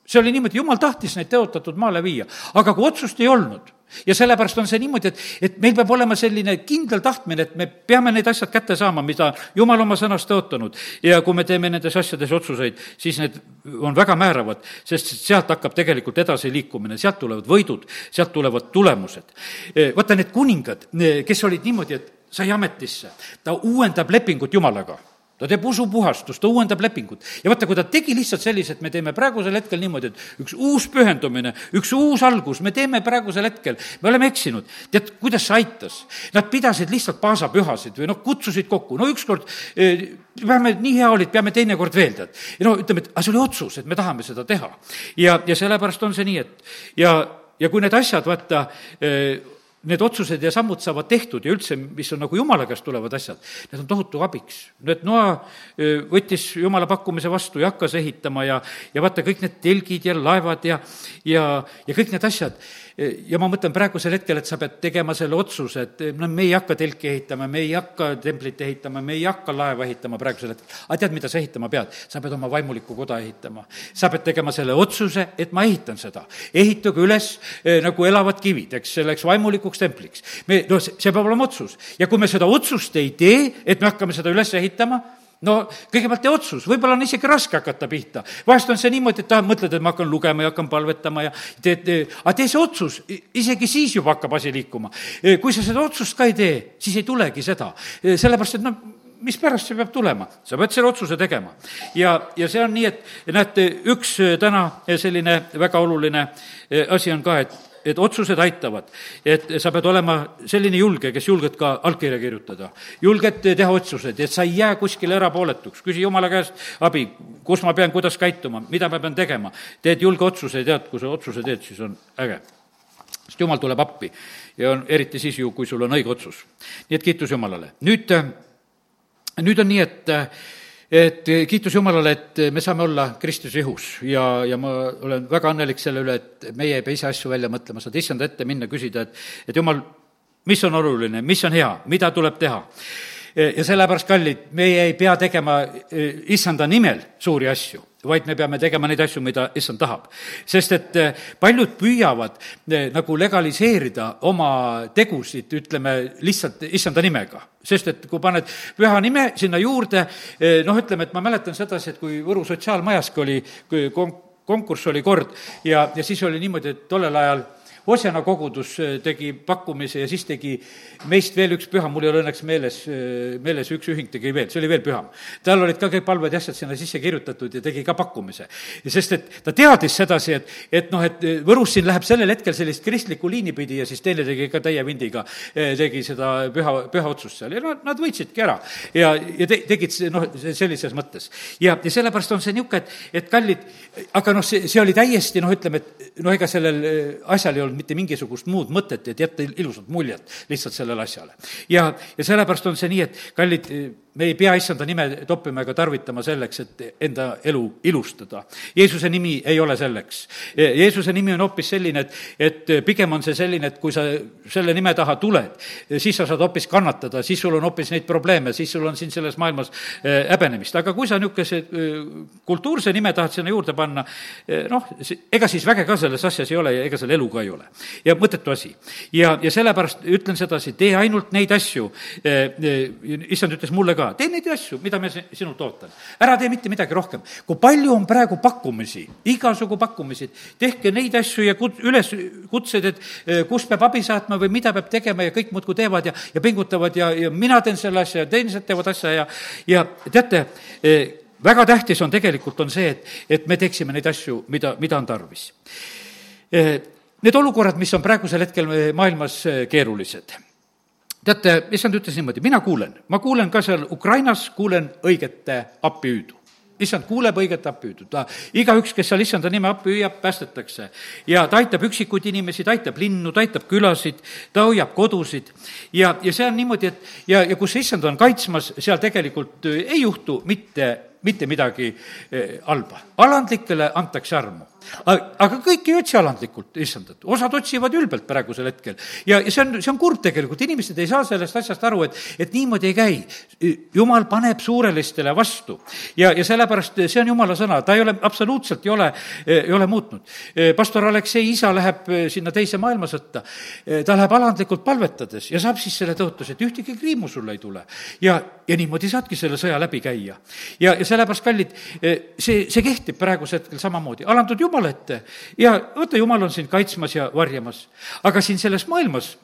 see oli niimoodi, jumal tahtis neid teotatud maale viia, aga kui otsust ei olnud ja sellepärast on see niimoodi, et, et meil peab olema selline kindel tahtmine, et me peame need asjad kätte saama, mida jumal oma sõnas tõotanud. ja kui me teeme nendes asjades otsuseid, siis need on väga määravad, sest sealt hakkab tegelikult edasiliikumine, sealt tulevad võidud, sealt tulevad tulemused. vaata, need kuningad, kes olid niimoodi, et sai ametisse, ta uuendab lepingut Jumalaga ta teeb usupuhastust, ta uuendab lepingut. ja vaata, kui ta tegi lihtsalt sellise, et me teeme praegusel hetkel niimoodi, et üks uus pühendumine, üks uus algus, me teeme praegusel hetkel, me oleme eksinud. tead, kuidas see aitas? Nad pidasid lihtsalt paasapühasid või noh, kutsusid kokku, no ükskord eh, peame, nii hea olid, peame teinekord veel, tead. ja no ütleme, et aga see oli otsus, et me tahame seda teha. ja, ja sellepärast on see nii, et ja, ja kui need asjad, vaata, eh, need otsused ja sammud saavad tehtud ja üldse, mis on nagu jumala käest tulevad asjad, need on tohutu abiks. et Noa võttis jumala pakkumise vastu ja hakkas ehitama ja, ja vaata, kõik need telgid ja laevad ja, ja, ja kõik need asjad ja ma mõtlen praegusel hetkel, et sa pead tegema selle otsuse, et no me ei hakka telki ehitama, me ei hakka templit ehitama, me ei hakka laeva ehitama praegusel hetkel. aga tead, mida sa ehitama pead? sa pead oma vaimulikku koda ehitama. sa pead tegema selle otsuse, et ma ehitan seda. ehitage üles eh, nagu elavad kivid, eks, selleks vaimulikuks templiks. me, noh, see peab olema otsus. ja kui me seda otsust ei tee, et me hakkame seda üles ehitama, no kõigepealt tee otsus, võib-olla on isegi raske hakata pihta. vahest on see niimoodi, et tahad, mõtled, et ma hakkan lugema ja hakkan palvetama ja teed, aga tee see otsus, isegi siis juba hakkab asi liikuma. kui sa seda otsust ka ei tee, siis ei tulegi seda, sellepärast et noh, mispärast see peab tulema, sa pead selle otsuse tegema. ja, ja see on nii, et näete, üks täna selline väga oluline asi on ka, et et otsused aitavad. et sa pead olema selline julge, kes julged ka allkirja kirjutada. julged teha otsuseid, et sa ei jää kuskile erapooletuks, küsi jumala käest abi, kus ma pean, kuidas käituma, mida ma pean tegema. teed julge otsuse tead, kui sa otsuse teed, siis on äge. sest jumal tuleb appi ja on eriti siis ju, kui sul on õige otsus. nii et kiitus Jumalale. nüüd, nüüd on nii, et et kiitus Jumalale, et me saame olla Kristuse ihus. Ja, ja ma olen väga õnnelik selle üle, et meie ei pea ise asju välja mõtlema, saad issanda ette minna, küsida, et, et Jumal, mis on oluline, mis on hea, mida tuleb teha ja sellepärast, kallid, meie ei pea tegema eh, issanda nimel suuri asju, vaid me peame tegema neid asju, mida issand tahab. sest et eh, paljud püüavad eh, nagu legaliseerida oma tegusid, ütleme, lihtsalt issanda nimega. sest et kui paned püha nime sinna juurde, noh, ütleme, et ma mäletan sedasi, et kui Võru sotsiaalmajaski oli kon-, konkurss oli kord ja, ja siis oli niimoodi, et tollel ajal Osjana kogudus äh, tegi pakkumise ja siis tegi meist veel üks püham, mul ei ole õnneks meeles, äh, meeles üks ühing tegi veel, see oli veel püham. tal olid ka kõik palved ja asjad sinna sisse kirjutatud ja tegi ka pakkumise. sest et ta teadis sedasi, et, et noh, et äh, Võrus siin läheb sellel hetkel sellist kristlikku liini pidi ja siis teine tegi ka täie vindiga, tegi seda püha, püha otsust seal ja nad, nad võitsidki ära. ja, ja te, tegid noh, sellises mõttes. ja, ja sellepärast on see niisugune, et, et kallid, aga noh, see, see oli täiesti noh, ütleme, et no ega sellel asjal ei olnud mitte mingisugust muud mõtet, et jätta ilusat muljet lihtsalt sellele asjale. ja, ja sellepärast on see nii, et kallid me ei pea issanda nime toppima ega tarvitama selleks, et enda elu ilustada. Jeesuse nimi ei ole selleks. Jeesuse nimi on hoopis selline, et, et pigem on see selline, et kui sa selle nime taha tuled, siis sa saad hoopis kannatada, siis sul on hoopis neid probleeme, siis sul on siin selles maailmas eh, häbenemist. aga kui sa niisuguse eh, kultuurse nime tahad sinna juurde panna, eh, noh, ega siis väge ka selles asjas ei ole ja ega seal elu ka ei ole. ja mõttetu asi. ja, ja sellepärast ütlen sedasi, tee ainult neid asju, issand ütles mulle ka, tee neid asju, mida ma sinult ootan. ära tee mitte midagi rohkem. kui palju on praegu pakkumisi, igasugu pakkumisi, tehke neid asju ja kut-, üles kutsed, et eh, kus peab abi saatma või mida peab tegema ja kõik muudkui teevad ja, ja pingutavad ja, ja mina teen selle asja ja teised teevad asja ja, ja teate, eh, väga tähtis on tegelikult, on see, et, et me teeksime neid asju, mida, mida on tarvis. Eh, need olukorrad, mis on praegusel hetkel maailmas keerulised teate, issand ütles niimoodi, mina kuulen, ma kuulen ka seal Ukrainas, kuulen õigete appihüüdu. Issand kuuleb õiget appihüüdu, ta, igaüks, kes seal issanda nime appi hüüab, päästetakse. ja ta aitab üksikuid inimesi, ta aitab linnu, ta aitab külasid, ta hoiab kodusid. Ja, ja see on niimoodi, et ja, ja kus issand on kaitsmas, seal tegelikult ei juhtu mitte, mitte midagi eh, halba. alandlikele antakse armu aga kõik ei otsi alandlikult issandat, osad otsivad ülbelt praegusel hetkel. ja, ja see on, see on kurb tegelikult, inimesed ei saa sellest asjast aru, et, et niimoodi ei käi. jumal paneb suurelistele vastu ja, ja sellepärast see on jumala sõna, ta ei ole, absoluutselt ei ole, ei ole muutnud. pastor Aleksei isa läheb sinna teise maailmasõtta, ta läheb alandlikult palvetades ja saab siis selle tõotuse, et ühtegi kriimu sulle ei tule. ja, ja niimoodi saadki selle sõja läbi käia. ja, ja sellepärast, kallid, see, see kehtib praegusel hetkel samamoodi, alandud jumal Jumala ette ja vaata, Jumal on sind kaitsmas ja varjamas. aga siin selles maailmas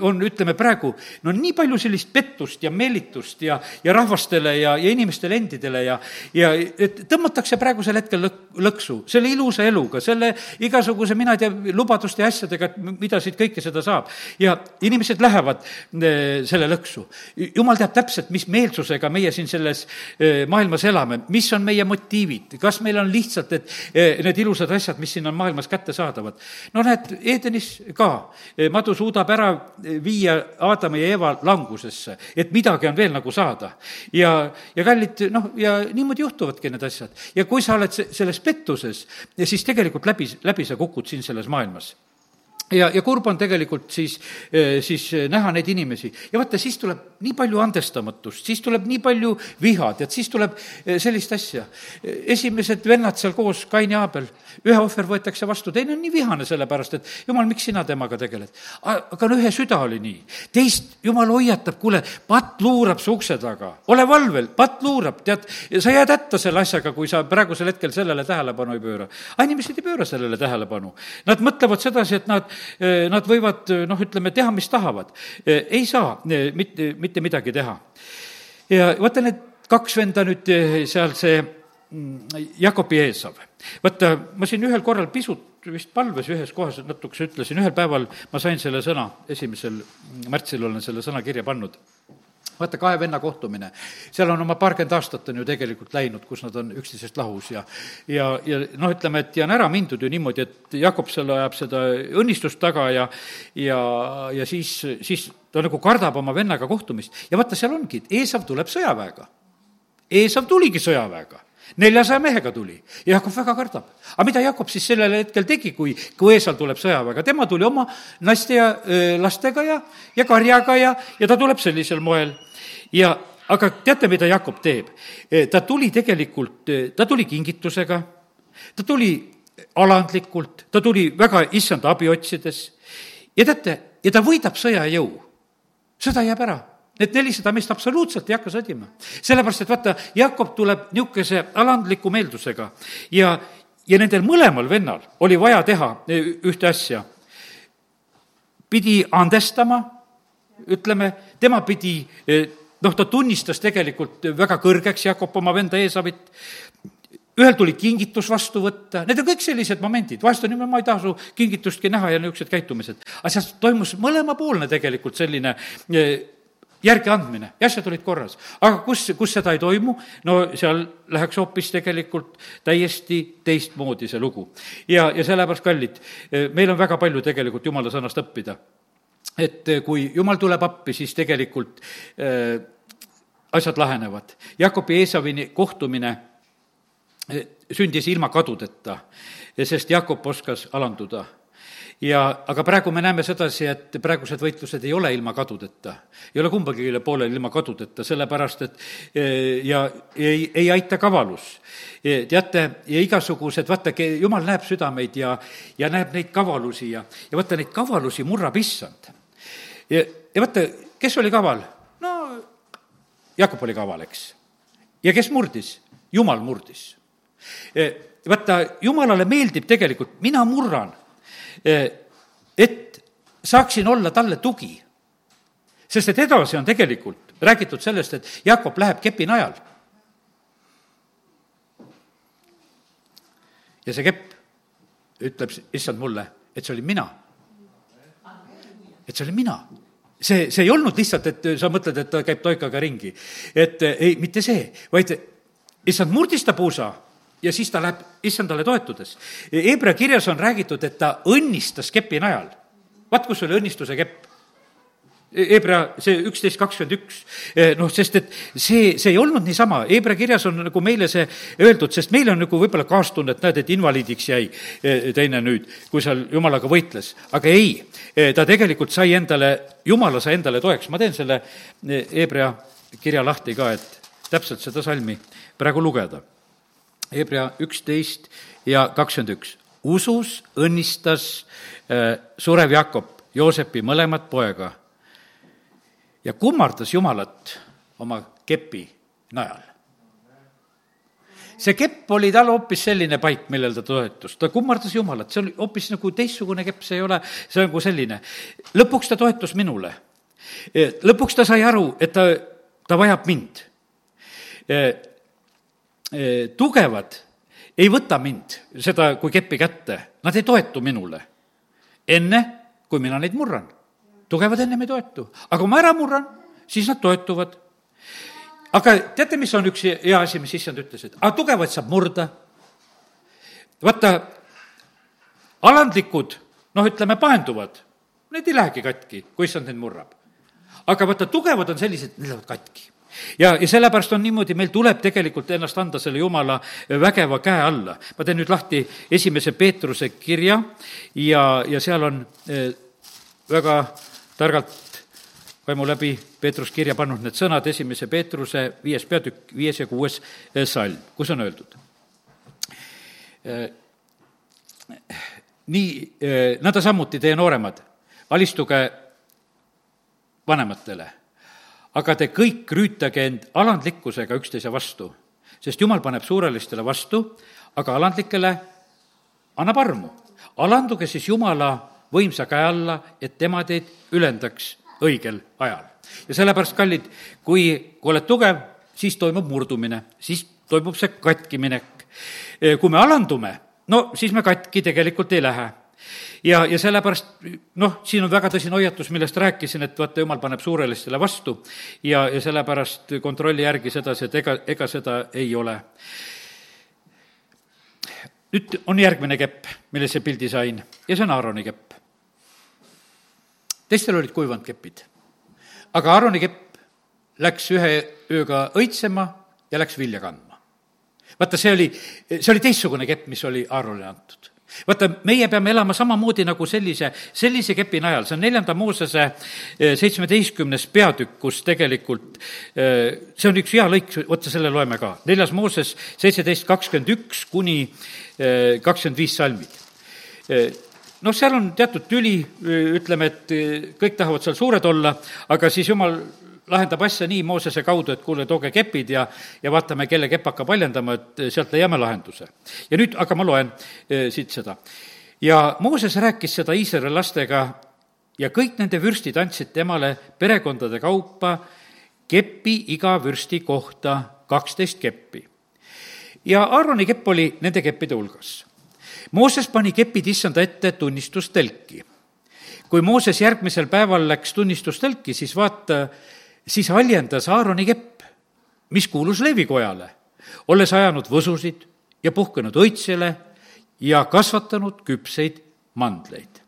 on, ütleme praegu, no nii palju sellist pettust ja meelitust ja, ja rahvastele ja, ja inimestele endidele ja, ja et tõmmatakse praegusel hetkel lõk-, lõksu selle ilusa eluga, selle igasuguse, mina ei tea, lubaduste ja asjadega, et mida siit kõike seda saab. ja inimesed lähevad eh, selle lõksu. jumal teab täpselt, mis meelsusega meie siin selles eh, maailmas elame, mis on meie motiivid, kas meil on lihtsalt, et need ilusad asjad, mis siin on maailmas kättesaadavad. no näed, Edenis ka, madu suudab ära viia Aadami ja Eeva langusesse, et midagi on veel nagu saada. ja, ja kallid, noh, ja niimoodi juhtuvadki need asjad. ja kui sa oled selles pettuses, siis tegelikult läbi, läbi sa kukud siin selles maailmas ja, ja kurb on tegelikult siis, eh, siis eh, näha neid inimesi ja vaata, siis tuleb nii palju andestamatust, siis tuleb nii palju viha, tead, siis tuleb eh, sellist asja. esimesed vennad seal koos, Kain ja Aabel, ühe ohver võetakse vastu, teine on nii vihane sellepärast, et jumal, miks sina temaga tegeled? aga no ühe süda oli nii. teist jumal hoiatab, kuule, patt luurab su ukse taga, ole valvel, patt luurab, tead, sa jääd hätta selle asjaga, kui sa praegusel hetkel sellele tähelepanu ei pööra. aga inimesed ei pööra sellele tähelepanu. Nad mõtlevad sedasi, et nad nad võivad, eh, noh, ütleme, teha, mis tahavad. Eh, ei saa mitte, mitte midagi teha. ja vaata, need kaks venda nüüd seal, see mm, Jakob ja Eesav. vaata, ma siin ühel korral pisut vist palves ühes kohas natukese ütlesin, ühel päeval ma sain selle sõna, esimesel märtsil olen selle sõna kirja pannud vaata, kahe venna kohtumine, seal on oma paarkümmend aastat on ju tegelikult läinud, kus nad on üksteisest lahus ja ja, ja noh, ütleme, et ja on ära mindud ju niimoodi, et Jakob seal ajab seda õnnistust taga ja ja, ja siis, siis ta nagu kardab oma vennaga kohtumist. ja vaata, seal ongi, et Eesav tuleb sõjaväega. Eesav tuligi sõjaväega neljasaja mehega tuli ja Jakob väga kardab. aga mida Jakob siis sellel hetkel tegi, kui, kui Eesal tuleb sõjaväega, tema tuli oma naiste ja öö, lastega ja, ja karjaga ja, ja ta tuleb sellisel moel ja aga teate, mida Jakob teeb? E, ta tuli tegelikult, e, ta tuli kingitusega, ta tuli alandlikult, ta tuli väga issanda abi otsides ja teate, ja ta võidab sõja jõu. sõda jääb ära Need nelisada meest absoluutselt ei hakka sõdima. sellepärast, et vaata, Jakob tuleb niisuguse alandliku meeldusega ja, ja nendel mõlemal vennal oli vaja teha e, ühte asja. pidi andestama, ütleme, tema pidi noh, ta tunnistas tegelikult väga kõrgeks Jakob oma venda Eesavit, ühel tuli kingitus vastu võtta, need on kõik sellised momendid, vahest on niimoodi, ma ei taha su kingitustki näha ja niisugused käitumised. aga seal toimus mõlemapoolne tegelikult selline eh, järgiandmine ja asjad olid korras. aga kus, kus seda ei toimu, no seal läheks hoopis tegelikult täiesti teistmoodi see lugu. ja, ja sellepärast, kallid, eh, meil on väga palju tegelikult jumala sõnast õppida et eh, kui jumal tuleb appi, siis tegelikult äh, asjad lahenevad. Jakobi Eesavini kohtumine eh, sündis ilma kadudeta, sest Jakob oskas alanduda ja aga praegu me näeme sedasi, et praegused võitlused ei ole ilma kadudeta. ei ole kumbagi poolel ilma kadudeta, sellepärast et ja ei, ei aita kavalus. teate, ja igasugused, vaata, jumal näeb südameid ja, ja näeb neid kavalusi ja, ja vaata, neid kavalusi murrab issand ja, ja vaata, kes oli kaval? no Jakob oli kaval, eks. ja kes murdis? jumal murdis. vaata, jumalale meeldib tegelikult, mina murran, et saaksin olla talle tugi. sest et edasi on tegelikult räägitud sellest, et Jakob läheb kepi najal. ja see kepp ütleb issand mulle, et see olin mina et see olin mina. see, see ei olnud lihtsalt, et sa mõtled, et ta käib toikaga ringi. et ei, mitte see, vaid issand murdis ta puusa ja siis ta läheb issandale toetudes. Hebra kirjas on räägitud, et ta õnnistas kepi najal. vaat kus oli õnnistuse kepp Hebra, see üksteist kakskümmend üks, eh, noh, sest et see, see ei olnud niisama, Hebra kirjas on nagu meile see öeldud, sest meil on nagu võib-olla kaastunne, et näed, et invaliidiks jäi eh, teine nüüd, kui seal jumalaga võitles. aga ei, ta tegelikult sai endale, jumala sai endale toeks, ma teen selle Hebra kirja lahti ka, et täpselt seda salmi praegu lugeda. Hebra üksteist ja kakskümmend üks. usus õnnistas surev Jakob Joosepi mõlemat poega ja kummardas Jumalat oma kepi najal. see kepp oli tal hoopis selline paik, millel ta toetus, ta kummardas Jumalat, see oli hoopis nagu teistsugune kepp, see ei ole, see on nagu selline. lõpuks ta toetus minule. lõpuks ta sai aru, et ta, ta vajab mind. Tugevad ei võta mind, seda kui keppi kätte, nad ei toetu minule. enne, kui mina neid murran tugevad ennem ei toetu, aga kui ma ära murran, siis nad toetuvad. aga teate, mis on üks hea asi, mis issand ütles, et aga tugevaid saab murda. vaata, alandlikud, noh, ütleme, paenduvad, need ei lähegi katki, kui issand neid murrab. aga vaata, tugevad on sellised, need lähevad katki ja, ja sellepärast on niimoodi, meil tuleb tegelikult ennast anda selle Jumala vägeva käe alla. ma teen nüüd lahti esimese Peetruse kirja ja, ja seal on eh, väga targalt vaimu läbi Peetrus kirja pannud need sõnad, esimese Peetruse viies peatükk, viies ja kuues eh, salm, kus on öeldud. Eh, nii, nõnda samuti teie nooremad, alistuge vanematele aga te kõik rüütage end alandlikkusega üksteise vastu, sest jumal paneb suurelistele vastu, aga alandlikele annab armu. alanduge siis Jumala võimsa käe alla, et tema teid ülendaks õigel ajal. ja sellepärast, kallid, kui, kui oled tugev, siis toimub murdumine, siis toimub see katkiminek. kui me alandume, no siis me katki tegelikult ei lähe ja, ja sellepärast noh, siin on väga tõsine hoiatus, millest rääkisin, et vaata, jumal paneb suurelistele vastu ja, ja sellepärast kontrolli järgi sedasi, et ega, ega seda ei ole. nüüd on järgmine kepp, millise pildi sain ja see on Aaroni kepp. teistel olid kuivanud kepid, aga Aaroni kepp läks ühe ööga õitsema ja läks vilja kandma. vaata, see oli, see oli teistsugune kepp, mis oli Aaronile antud vaata, meie peame elama samamoodi nagu sellise, sellise kepi najal, see on neljanda Moosese eh, seitsmeteistkümnes peatükk, kus tegelikult eh, see on üks hea lõik, vaata selle loeme ka. neljas Mooses seitseteist kakskümmend üks kuni eh, kakskümmend viis salmid. Noh, seal on teatud tüli, ütleme, et kõik tahavad seal suured olla, aga siis jumal lahendab asja nii Moosese kaudu, et kuule, tooge kepid ja, ja vaatame, kelle kepp hakkab paljendama, et sealt leiame lahenduse. ja nüüd aga ma loen e, siit seda. ja Mooses rääkis seda Iisraeli lastega ja kõik nende vürstid andsid temale perekondade kaupa kepi iga vürsti kohta kaksteist keppi. ja Aaroni kepp oli nende keppide hulgas. Mooses pani kepid issanda ette tunnistustelki kui Mooses järgmisel päeval läks tunnistustelki, siis vaata, siis haljendas Aaroni kepp, mis kuulus leevikojale, olles ajanud võsusid ja puhkenud õitsele ja kasvatanud küpseid mandleid.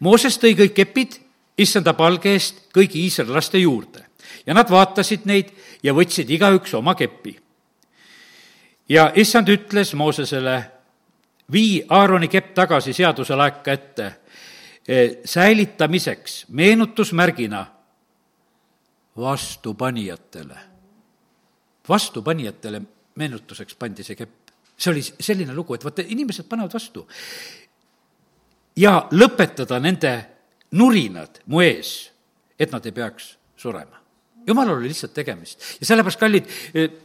Mooses tõi kõik kepid issanda palge eest kõigi iisraellaste juurde ja nad vaatasid neid ja võtsid igaüks oma kepi. ja issand ütles Moosesele, vii Aaroni kepp tagasi seaduse laeka ette eh, säilitamiseks meenutusmärgina vastupanijatele. vastupanijatele meenutuseks pandi see kepp. see oli selline lugu, et vaata, inimesed panevad vastu. ja lõpetada nende nurinad mu ees, et nad ei peaks surema jumalal oli lihtsalt tegemist. ja sellepärast, kallid,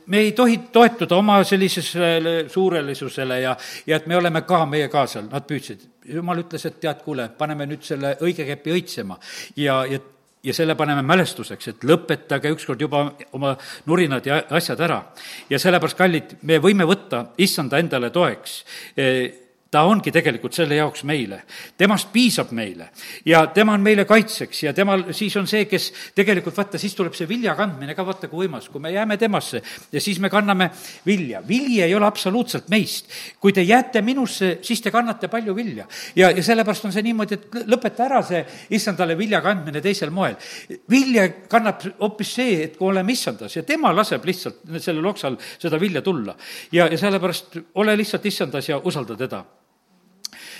me ei tohi toetuda oma sellisele suurelisusele ja, ja et me oleme ka, meie ka seal, nad püüdsid. jumal ütles, et tead, kuule, paneme nüüd selle õige kepi õitsema ja, ja ja selle paneme mälestuseks, et lõpetage ükskord juba oma nurinad ja asjad ära. ja sellepärast, kallid, me võime võtta issanda endale toeks ta ongi tegelikult selle jaoks meile. temast piisab meile ja tema on meile kaitseks ja temal siis on see, kes tegelikult vaata, siis tuleb see vilja kandmine ka vaata kui võimas, kui me jääme temasse ja siis me kanname vilja. vili ei ole absoluutselt meist. kui te jääte minusse, siis te kannate palju vilja. ja, ja sellepärast on see niimoodi, et lõpeta ära see issandale vilja kandmine teisel moel. vilja kannab hoopis see, et kui oleme issandas ja tema laseb lihtsalt sellel oksal seda vilja tulla. ja, ja sellepärast ole lihtsalt issandas ja usalda teda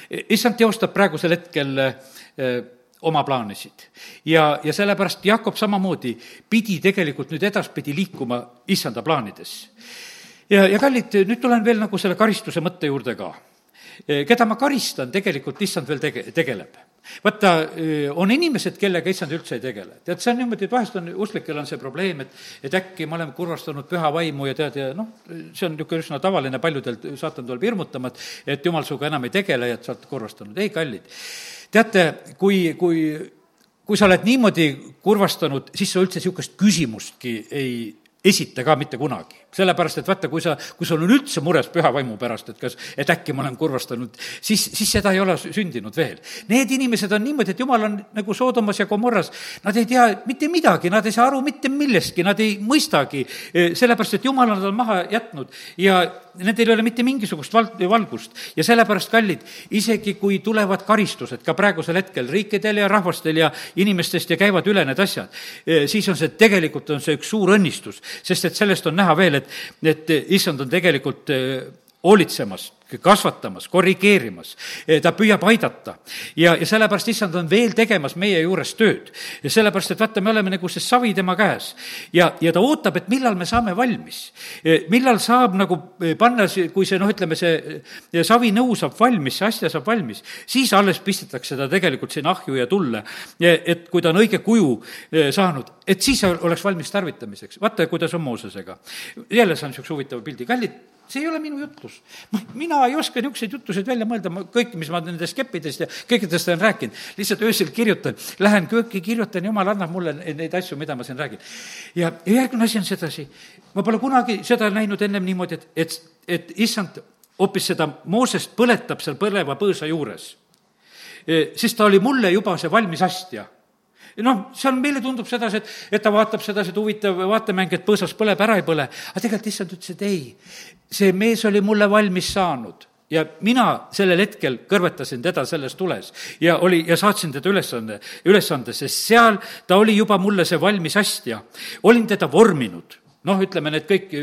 issand teostab praegusel hetkel eh, oma plaanisid. ja, ja sellepärast Jakob samamoodi pidi tegelikult nüüd edaspidi liikuma issanda plaanides. ja, ja kallid, nüüd tulen veel nagu selle karistuse mõtte juurde ka. Eh, keda ma karistan, tegelikult issand veel tege-, tegeleb vaata, on inimesed, kellega issand üldse ei tegele. tead, see on niimoodi, et vahest on, usklikel on see probleem, et, et äkki me oleme kurvastanud püha vaimu ja tead, ja noh, see on niisugune üsna tavaline, paljudel saatan tuleb hirmutama, et, et jumal sinuga enam ei tegele ja et sa oled kurvastanud. ei, kallid, teate, kui, kui, kui sa oled niimoodi kurvastanud, siis sa üldse niisugust küsimustki ei esita ka mitte kunagi. Sellepärast, et vaata, kui sa, kui sul on üldse mures püha vaimu pärast, et kas, et äkki ma olen kurvastanud, siis, siis seda ei ole sündinud veel. Need inimesed on niimoodi, et jumal on nagu Soodomas ja Gomorras, nad ei tea mitte midagi, nad ei saa aru mitte millestki, nad ei mõistagi, e, sellepärast et jumal on nad maha jätnud ja nendel ei ole mitte mingisugust val-, valgust. ja sellepärast, kallid, isegi kui tulevad karistused ka praegusel hetkel riikidel ja rahvastel ja inimestest ja käivad üle need asjad, e, siis on see, tegelikult on see üks suur õnnistus sest et sellest on näha veel, et, et issand on tegelikult hoolitsemas, kasvatamas, korrigeerimas, eh, ta püüab aidata. ja, ja sellepärast issand on veel tegemas meie juures tööd. ja sellepärast, et vaata, me oleme nagu see savi tema käes ja, ja ta ootab, et millal me saame valmis. Eh, millal saab nagu panna, kui see noh, ütleme, see savinõu saab valmis, see asja saab valmis, siis alles pistetakse ta tegelikult sinna ahju ja tulle. et kui ta on õige kuju saanud, et siis oleks valmis tarvitamiseks. vaata, kuidas on Moosesega. jälle saan niisuguse huvitava pildi, kallid, see ei ole minu jutlus. mina ei oska niisuguseid jutluseid välja mõelda, ma kõiki, mis ma nendest keppidest ja kõikidest olen rääkinud, lihtsalt öösel kirjutan, lähen kööki, kirjutan, jumal annab mulle neid asju, mida ma siin räägin. ja, ja järgmine asi on sedasi, ma pole kunagi seda näinud ennem niimoodi, et, et, et issand hoopis seda Moosest põletab seal põleva põõsa juures. E, siis ta oli mulle juba see valmis astja noh, seal meile tundub sedasi, et, et ta vaatab sedasi, et huvitav vaatemäng, et põõsas põleb, ära ei põle. aga tegelikult issand ütles, et ei, see mees oli mulle valmis saanud ja mina sellel hetkel kõrvetasin teda selles tules ja oli, ja saatsin teda ülesande, ülesande, sest seal ta oli juba mulle see valmis astja. olin teda vorminud, noh, ütleme need kõik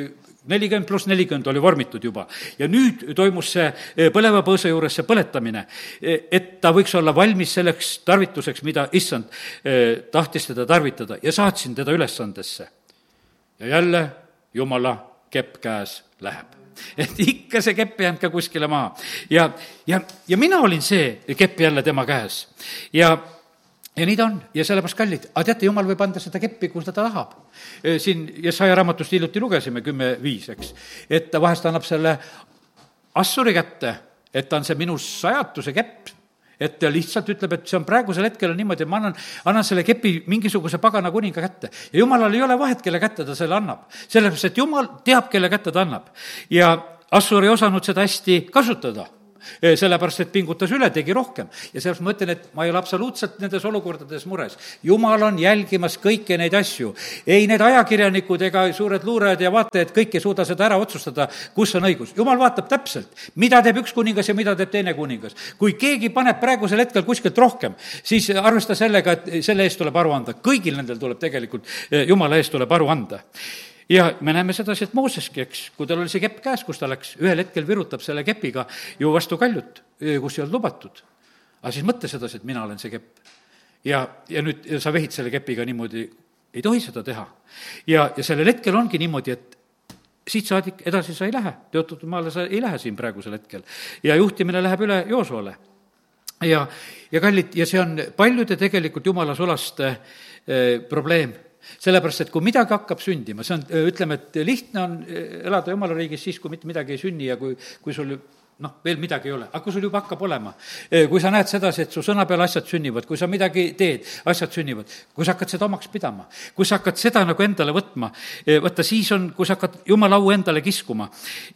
nelikümmend pluss nelikümmend oli vormitud juba ja nüüd toimus see eh, põleva põõsa juures see põletamine, eh, et ta võiks olla valmis selleks tarvituseks, mida issand eh, tahtis teda tarvitada ja saatsin teda ülesandesse. ja jälle jumala kepp käes läheb et ikka see kepp ei jäänud ka kuskile maha. ja, ja, ja mina olin see kepp jälle tema käes ja ja nii ta on ja sellepärast kallid, aga teate, jumal võib anda seda keppi, kus ta tahab. siin Jesaja raamatust hiljuti lugesime, kümme viis, eks, et ta vahest annab selle Assuri kätte, et ta on see minu sajatuse kepp, et ta lihtsalt ütleb, et see on praegusel hetkel on niimoodi, et ma annan, annan selle kepi mingisuguse pagana kuninga kätte. ja jumalal ei ole vahet, kelle kätte ta selle annab. sellepärast, et jumal teab, kelle kätte ta annab. ja Assur ei osanud seda hästi kasutada sellepärast et pingutas üle, tegi rohkem. ja sellepärast ma ütlen, et ma ei ole absoluutselt nendes olukordades mures. jumal on jälgimas kõiki neid asju. ei need ajakirjanikud ega suured luurajad ja vaatajad kõik ei suuda seda ära otsustada, kus on õigus. jumal vaatab täpselt, mida teeb üks kuningas ja mida teeb teine kuningas. kui keegi paneb praegusel hetkel kuskilt rohkem, siis arvesta sellega, et selle eest tuleb aru anda. kõigil nendel tuleb tegelikult, jumala eest tuleb aru anda ja me näeme sedasi, et Mooseski, eks, kui tal oli see kepp käes, kus ta läks, ühel hetkel virutab selle kepiga ju vastu kaljut, kus ei olnud lubatud. aga siis mõtle sedasi, et mina olen see kepp. ja, ja nüüd ja sa vehid selle kepiga niimoodi, ei tohi seda teha. ja, ja sellel hetkel ongi niimoodi, et siit saadik edasi sa ei lähe, tõotatud maale sa ei lähe siin praegusel hetkel. ja juhtimine läheb üle Joosoole. ja, ja kallid, ja see on paljude tegelikult jumala sulaste eh, probleem sellepärast, et kui midagi hakkab sündima, see on, ütleme, et lihtne on elada jumala riigis siis, kui mitte midagi ei sünni ja kui, kui sul noh, veel midagi ei ole, aga kui sul juba hakkab olema, kui sa näed sedasi, et su sõna peal asjad sünnivad, kui sa midagi teed, asjad sünnivad, kui sa hakkad seda omaks pidama, kui sa hakkad seda nagu endale võtma, vaata siis on, kui sa hakkad jumala au endale kiskuma.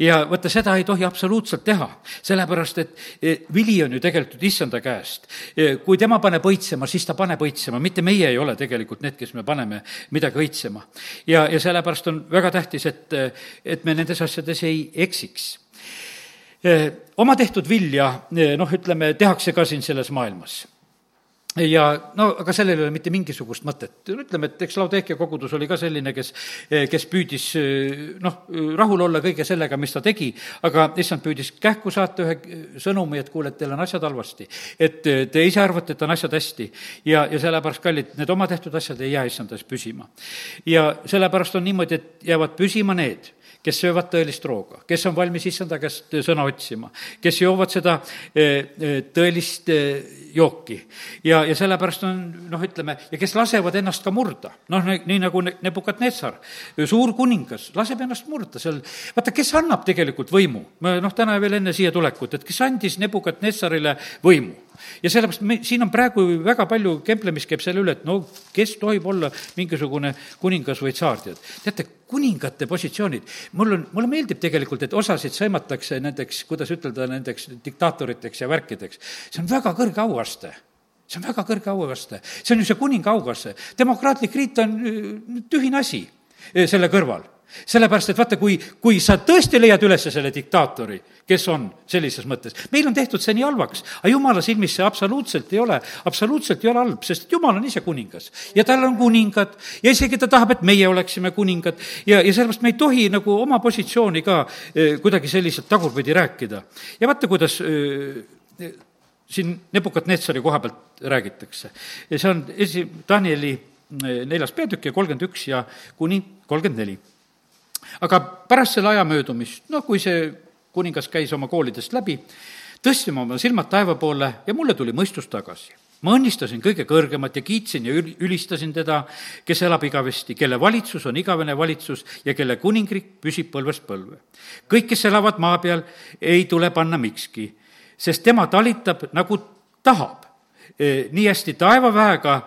ja vaata, seda ei tohi absoluutselt teha, sellepärast et vili on ju tegelikult issanda käest. kui tema paneb õitsema, siis ta paneb õitsema, mitte meie ei ole tegelikult need, kes me paneme midagi õitsema. ja, ja sellepärast on väga tähtis, et, et me nendes asjades ei eksiks Eh, oma tehtud vilja, eh, noh, ütleme, tehakse ka siin selles maailmas ja no aga sellel ei ole mitte mingisugust mõtet. ütleme, et eks Laudekia kogudus oli ka selline, kes, eh, kes püüdis noh, rahul olla kõige sellega, mis ta tegi, aga issand püüdis kähku saata ühe sõnumi, et kuule, et teil on asjad halvasti. et te ise arvate, et on asjad hästi. ja, ja sellepärast, kallid, need oma tehtud asjad ei jää issandas püsima. ja sellepärast on niimoodi, et jäävad püsima need kes söövad tõelist rooga, kes on valmis issanda käest sõna otsima, kes joovad seda eh, eh, tõelist eh, jooki. ja, ja sellepärast on noh, ütleme, ja kes lasevad ennast ka murda, noh, nii nagu Nebukadnetsar, suur kuningas, laseb ennast murda seal, vaata, kes annab tegelikult võimu? noh, täna veel enne siia tulekut, et kes andis Nebukadnetsarile võimu? Ja sellepärast me, siin on praegu väga palju kemplemist käib selle üle, et no kes tohib olla mingisugune kuningas või tsaar, tead. teate, kuningate positsioonid, mul on, mulle meeldib tegelikult, et osasid sõimatakse nendeks, kuidas ütelda, nendeks diktaatoriteks ja värkideks. see on väga kõrge auaste see on väga kõrge auaste, see on ju see kuninga auaste. demokraatlik riik on äh, tühine asi äh, selle kõrval sellepärast, et vaata, kui, kui sa tõesti leiad üles selle diktaatori, kes on sellises mõttes, meil on tehtud see nii halvaks, aga jumala silmis see absoluutselt ei ole, absoluutselt ei ole halb, sest jumal on ise kuningas. ja tal on kuningad ja isegi ta tahab, et meie oleksime kuningad ja, ja sellepärast me ei tohi nagu oma positsiooni ka eh, kuidagi selliselt tagurpidi rääkida. ja vaata, kuidas eh, siin Nebukadnetsari koha pealt räägitakse. see on esi-, Danieli eh, neljas peatükk ja kolmkümmend üks ja kuni kolmkümmend neli aga pärast selle aja möödumist, noh, kui see kuningas käis oma koolidest läbi, tõstsime oma silmad taeva poole ja mulle tuli mõistus tagasi. ma õnnistasin kõige kõrgemat ja kiitsin ja ül-, ülistasin teda, kes elab igavesti, kelle valitsus on igavene valitsus ja kelle kuningriik püsib põlvest põlve. kõik, kes elavad maa peal, ei tule panna mikski, sest tema talitab nagu tahab. E, nii hästi taevaväega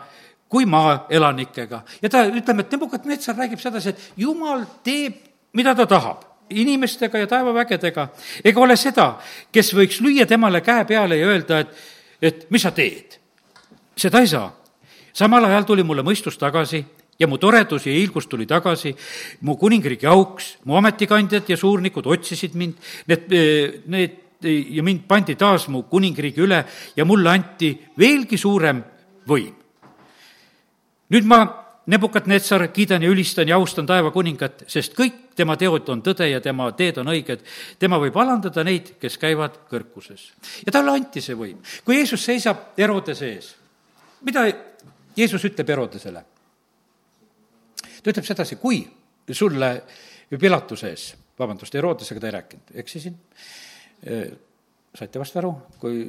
kui maaelanikega. ja ta, ütleme, et Nebukadnetsar räägib sedasi, et jumal teeb mida ta tahab, inimestega ja taevavägedega, ega ole seda, kes võiks lüüa temale käe peale ja öelda, et, et mis sa teed. seda ei saa. samal ajal tuli mulle mõistus tagasi ja mu toredus ja hiilgus tuli tagasi, mu kuningriigi auks, mu ametikandjad ja suurnikud otsisid mind, need, need ja mind pandi taas mu kuningriigi üle ja mulle anti veelgi suurem võim. nüüd ma Nebukadnetsar, kiidan ja ülistan ja austan taeva kuningat, sest kõik tema teod on tõde ja tema teed on õiged. tema võib alandada neid, kes käivad kõrkuses. ja talle anti see võim. kui Jeesus seisab Herodese ees, mida Jeesus ütleb Herodesele? ta ütleb sedasi, kui sulle Pilatuse ees, vabandust, Herodesega ta ei rääkinud, eksisin, saite vast aru, kui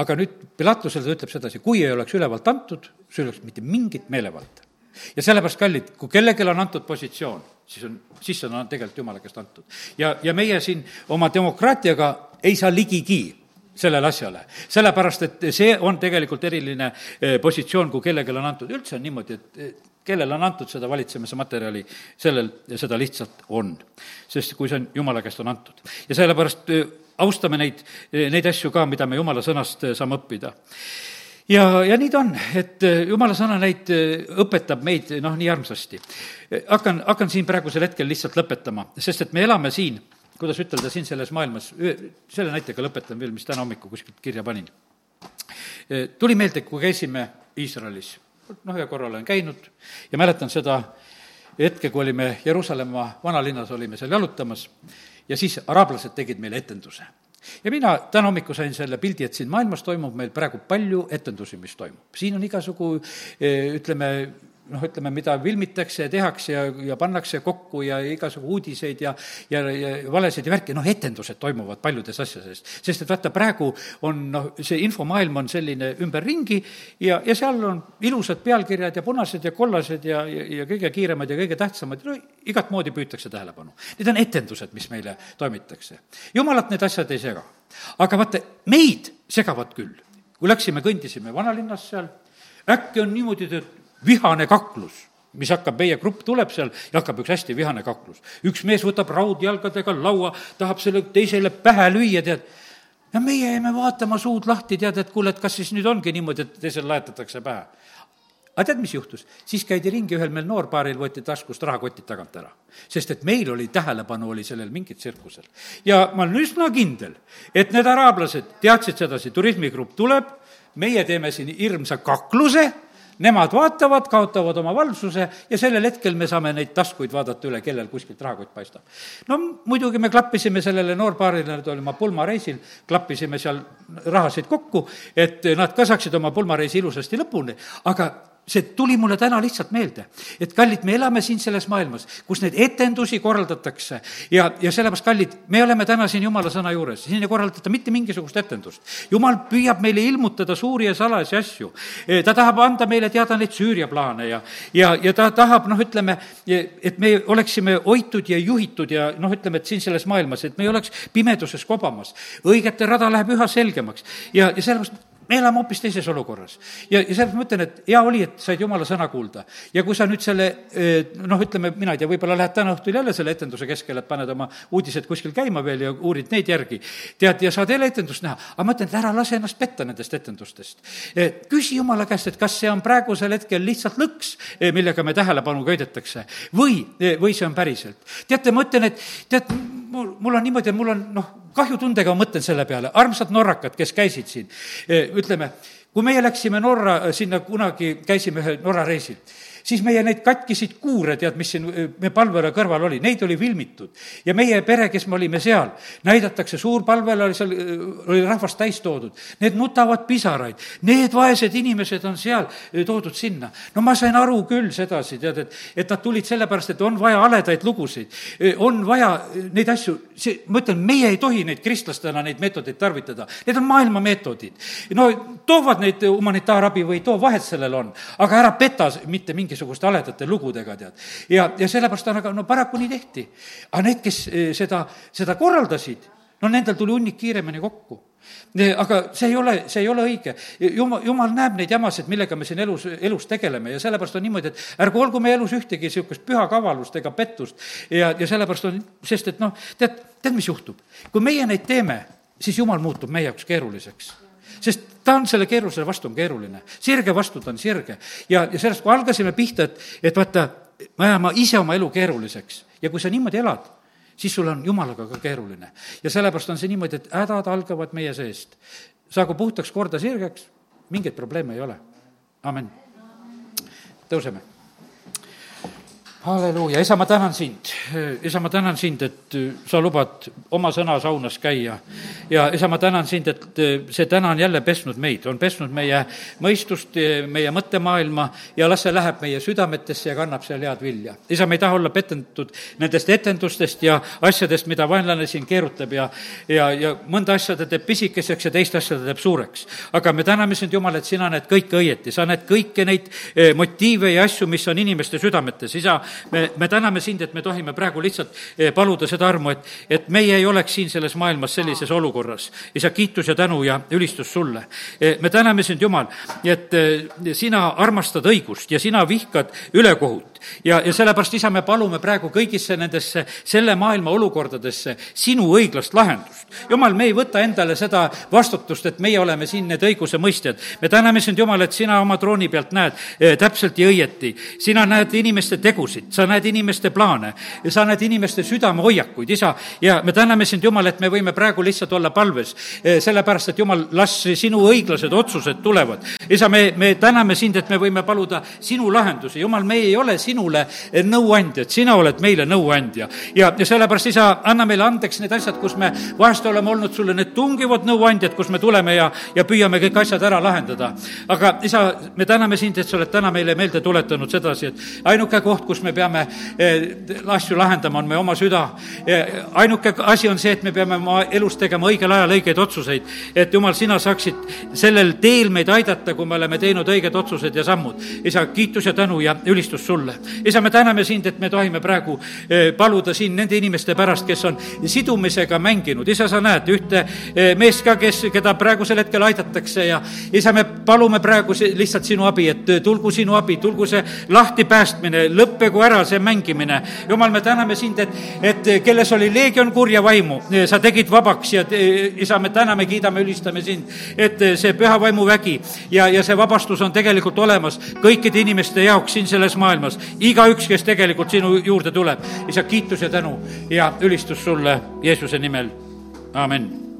aga nüüd Pilatusele ta ütleb sedasi, kui ei oleks ülevalt antud, sul ei oleks mitte mingit meelevalda ja sellepärast, kallid, kui kellelegi on antud positsioon, siis on, siis on tegelikult Jumala käest antud. ja, ja meie siin oma demokraatiaga ei saa ligigi sellele asjale. sellepärast, et see on tegelikult eriline eh, positsioon, kui kellelegi on antud, üldse on niimoodi, et kellele on antud seda valitsemise materjali, sellel seda lihtsalt on. sest kui see on Jumala käest on antud. ja sellepärast eh, austame neid, eh, neid asju ka, mida me Jumala sõnast saame õppida ja, ja nii ta on, et äh, jumala sõna neid äh, õpetab meid noh, nii armsasti. hakkan, hakkan siin praegusel hetkel lihtsalt lõpetama, sest et me elame siin, kuidas ütelda, siin selles maailmas, selle näitega lõpetan veel, mis täna hommikul kuskilt kirja panin. Äh, tuli meelde, kui käisime Iisraelis, noh, ühe korra olen käinud ja mäletan seda hetke, kui olime Jeruusalemma vanalinnas, olime seal jalutamas ja siis araablased tegid meile etenduse ja mina täna hommikul sain selle pildi, et siin maailmas toimub meil praegu palju etendusi, mis toimub. siin on igasugu eh, ütleme, noh, ütleme, mida filmitakse ja tehakse ja, ja pannakse kokku ja igasugu uudiseid ja, ja, ja valesid ja värki, noh, etendused toimuvad paljudes asjades. sest et vaata, praegu on noh, see infomaailm on selline ümberringi ja, ja seal on ilusad pealkirjad ja punased ja kollased ja, ja, ja kõige kiiremad ja kõige tähtsamad, no igat moodi püütakse tähelepanu. Need on etendused, mis meile toimitakse. jumalat need asjad ei sega. aga vaata, meid segavad küll. kui läksime, kõndisime vanalinnas seal, äkki on niimoodi, et vihane kaklus, mis hakkab, meie grupp tuleb seal ja hakkab üks hästi vihane kaklus. üks mees võtab raudjalgadega laua, tahab selle teisele pähe lüüa, tead. ja meie jäime vaatama, suud lahti, tead, et kuule, et kas siis nüüd ongi niimoodi, et teisele laetatakse pähe. aga tead, mis juhtus? siis käidi ringi, ühel meil noorpaaril võeti taskust rahakotid tagant ära. sest et meil oli tähelepanu, oli sellel mingit tsirkusel. ja ma olen üsna kindel, et need araablased teadsid sedasi, turismigrupp tuleb, meie teeme siin hirmsa kakluse Nemad vaatavad, kaotavad oma valvsuse ja sellel hetkel me saame neid taskuid vaadata üle, kellel kuskilt rahakott paistab. no muidugi me klappisime sellele noorpaarile, nad olid oma pulmareisil, klappisime seal rahasid kokku, et nad ka saaksid oma pulmareisi ilusasti lõpuni, aga see tuli mulle täna lihtsalt meelde, et kallid, me elame siin selles maailmas, kus neid etendusi korraldatakse ja, ja sellepärast, kallid, me oleme täna siin jumala sõna juures, siin ei korraldata mitte mingisugust etendust. jumal püüab meile ilmutada suuri ja salajasi asju. E, ta tahab anda meile teada neid Süüria plaane ja, ja, ja ta tahab, noh, ütleme, et me oleksime hoitud ja juhitud ja noh, ütleme, et siin selles maailmas, et me ei oleks pimeduses kobamas. õigete rada läheb üha selgemaks ja, ja sellepärast me elame hoopis teises olukorras. ja, ja sellepärast ma ütlen, et hea oli, et said jumala sõna kuulda. ja kui sa nüüd selle noh, ütleme, mina ei tea, võib-olla lähed täna õhtul jälle selle etenduse keskele, et paned oma uudised kuskil käima veel ja uurid neid järgi, tead, ja saad jälle etendust näha. aga ma ütlen, et ära lase ennast petta nendest etendustest. küsi jumala käest, et kas see on praegusel hetkel lihtsalt lõks, millega me tähelepanu köidetakse, või, või see on päriselt. teate, ma ütlen, et tead, mul, mul on niimoodi, et mul on noh, kahjutundega mõtlen selle peale, armsad norrakad, kes käisid siin, ütleme, kui meie läksime Norra, sinna kunagi käisime ühel Norra reisil siis meie neid katkisid kuure, tead, mis siin me palvele kõrval oli, neid oli filmitud. ja meie pere, kes me olime seal, näidatakse, suur palvele oli seal, oli rahvast täis toodud. Need nutavad pisaraid, need vaesed inimesed on seal toodud sinna. no ma sain aru küll sedasi, tead, et, et nad tulid sellepärast, et on vaja haledaid lugusid, on vaja neid asju, see, ma ütlen, meie ei tohi neid kristlastena, neid meetodeid tarvitada, need on maailma meetodid. no toovad neid humanitaarabi või ei too, vahet sellel on, aga ära peta mitte mingi mingisuguste haledate lugudega, tead. ja, ja sellepärast on, aga no paraku nii tehti. aga need, kes eh, seda, seda korraldasid, no nendel tuli hunnik kiiremini kokku aga see ei ole, see ei ole õige. jumal, jumal näeb neid jamasid, millega me siin elus, elus tegeleme ja sellepärast on niimoodi, et ärgu olgu meie elus ühtegi niisugust püha kavalust ega pettust ja, ja sellepärast on, sest et noh, tead, tead, mis juhtub? kui meie neid teeme, siis jumal muutub meie jaoks keeruliseks sest ta on selle keerulisele vastu, on keeruline. sirge vastu ta on sirge. ja, ja sellest, kui algasime pihta, et, et vaata, me ajame ise oma elu keeruliseks ja kui sa niimoodi elad, siis sul on jumalaga ka keeruline. ja sellepärast on see niimoodi, et hädad algavad meie seest. saagu puhtaks korda sirgeks, mingeid probleeme ei ole. amin. tõuseme halleluuja, isa, ma tänan sind, isa, ma tänan sind, et sa lubad oma sõna saunas käia. ja isa, ma tänan sind, et see täna on jälle pesnud meid, on pesnud meie mõistust, meie mõttemaailma ja las see läheb meie südametesse ja kannab seal head vilja. isa, me ei taha olla petendatud nendest etendustest ja asjadest, mida vaenlane siin keerutab ja, ja, ja mõnda asja ta teeb pisikeseks ja teist asja ta teeb suureks. aga me täname sind, Jumal, et sina näed kõike õieti, sa näed kõiki neid motiive ja asju, mis on inimeste südametes, isa me, me täname sind, et me tohime praegu lihtsalt eh, paluda seda armu, et, et meie ei oleks siin selles maailmas sellises olukorras. isa, kiitus ja tänu ja ülistus sulle. Eh, me täname sind, Jumal, et eh, sina armastad õigust ja sina vihkad ülekohut ja, ja sellepärast, isa, me palume praegu kõigisse nendesse selle maailma olukordadesse sinu õiglast lahendust. jumal, me ei võta endale seda vastutust, et meie oleme siin need õigusemõistjad. me täname sind, Jumal, et sina oma trooni pealt näed eh, täpselt ja õieti. sina näed inimeste tegusid, sa näed inimeste plaane sa näed inimeste südamehoiakuid, isa, ja me täname sind, Jumal, et me võime praegu lihtsalt olla palves, eh, sellepärast et Jumal, las sinu õiglased otsused tulevad. isa, me, me täname sind, et me võime paluda sinu lahendusi, Jumal, me ei ole sinu sinule nõuandjad, sina oled meile nõuandja. ja, ja sellepärast, isa, anna meile andeks need asjad, kus me vahest oleme olnud sulle need tungivad nõuandjad, kus me tuleme ja, ja püüame kõik asjad ära lahendada. aga isa, me täname sind, et sa oled täna meile meelde tuletanud sedasi, et ainuke koht, kus me peame eh, asju lahendama, on meie oma süda. ainuke asi on see, et me peame oma elus tegema õigel ajal õigeid otsuseid, et jumal, sina saaksid sellel teel meid aidata, kui me oleme teinud õiged otsused ja sammud. isa, kiitus ja tänu ja ülistus sulle isa, me täname sind, et me tohime praegu eh, paluda siin nende inimeste pärast, kes on sidumisega mänginud. isa, sa näed ühte eh, meest ka, kes, keda praegusel hetkel aidatakse ja isa, me palume praegu lihtsalt sinu abi, et eh, tulgu sinu abi, tulgu see lahtipäästmine, lõppegu ära see mängimine. jumal, me täname sind, et, et kelles oli leegion kurja vaimu, sa tegid vabaks ja isa, me täname, kiidame, ülistame sind, et see püha vaimu vägi ja, ja see vabastus on tegelikult olemas kõikide inimeste jaoks siin selles maailmas igaüks, kes tegelikult sinu juurde tuleb. isa, kiitus ja tänu ja ülistus sulle Jeesuse nimel, amin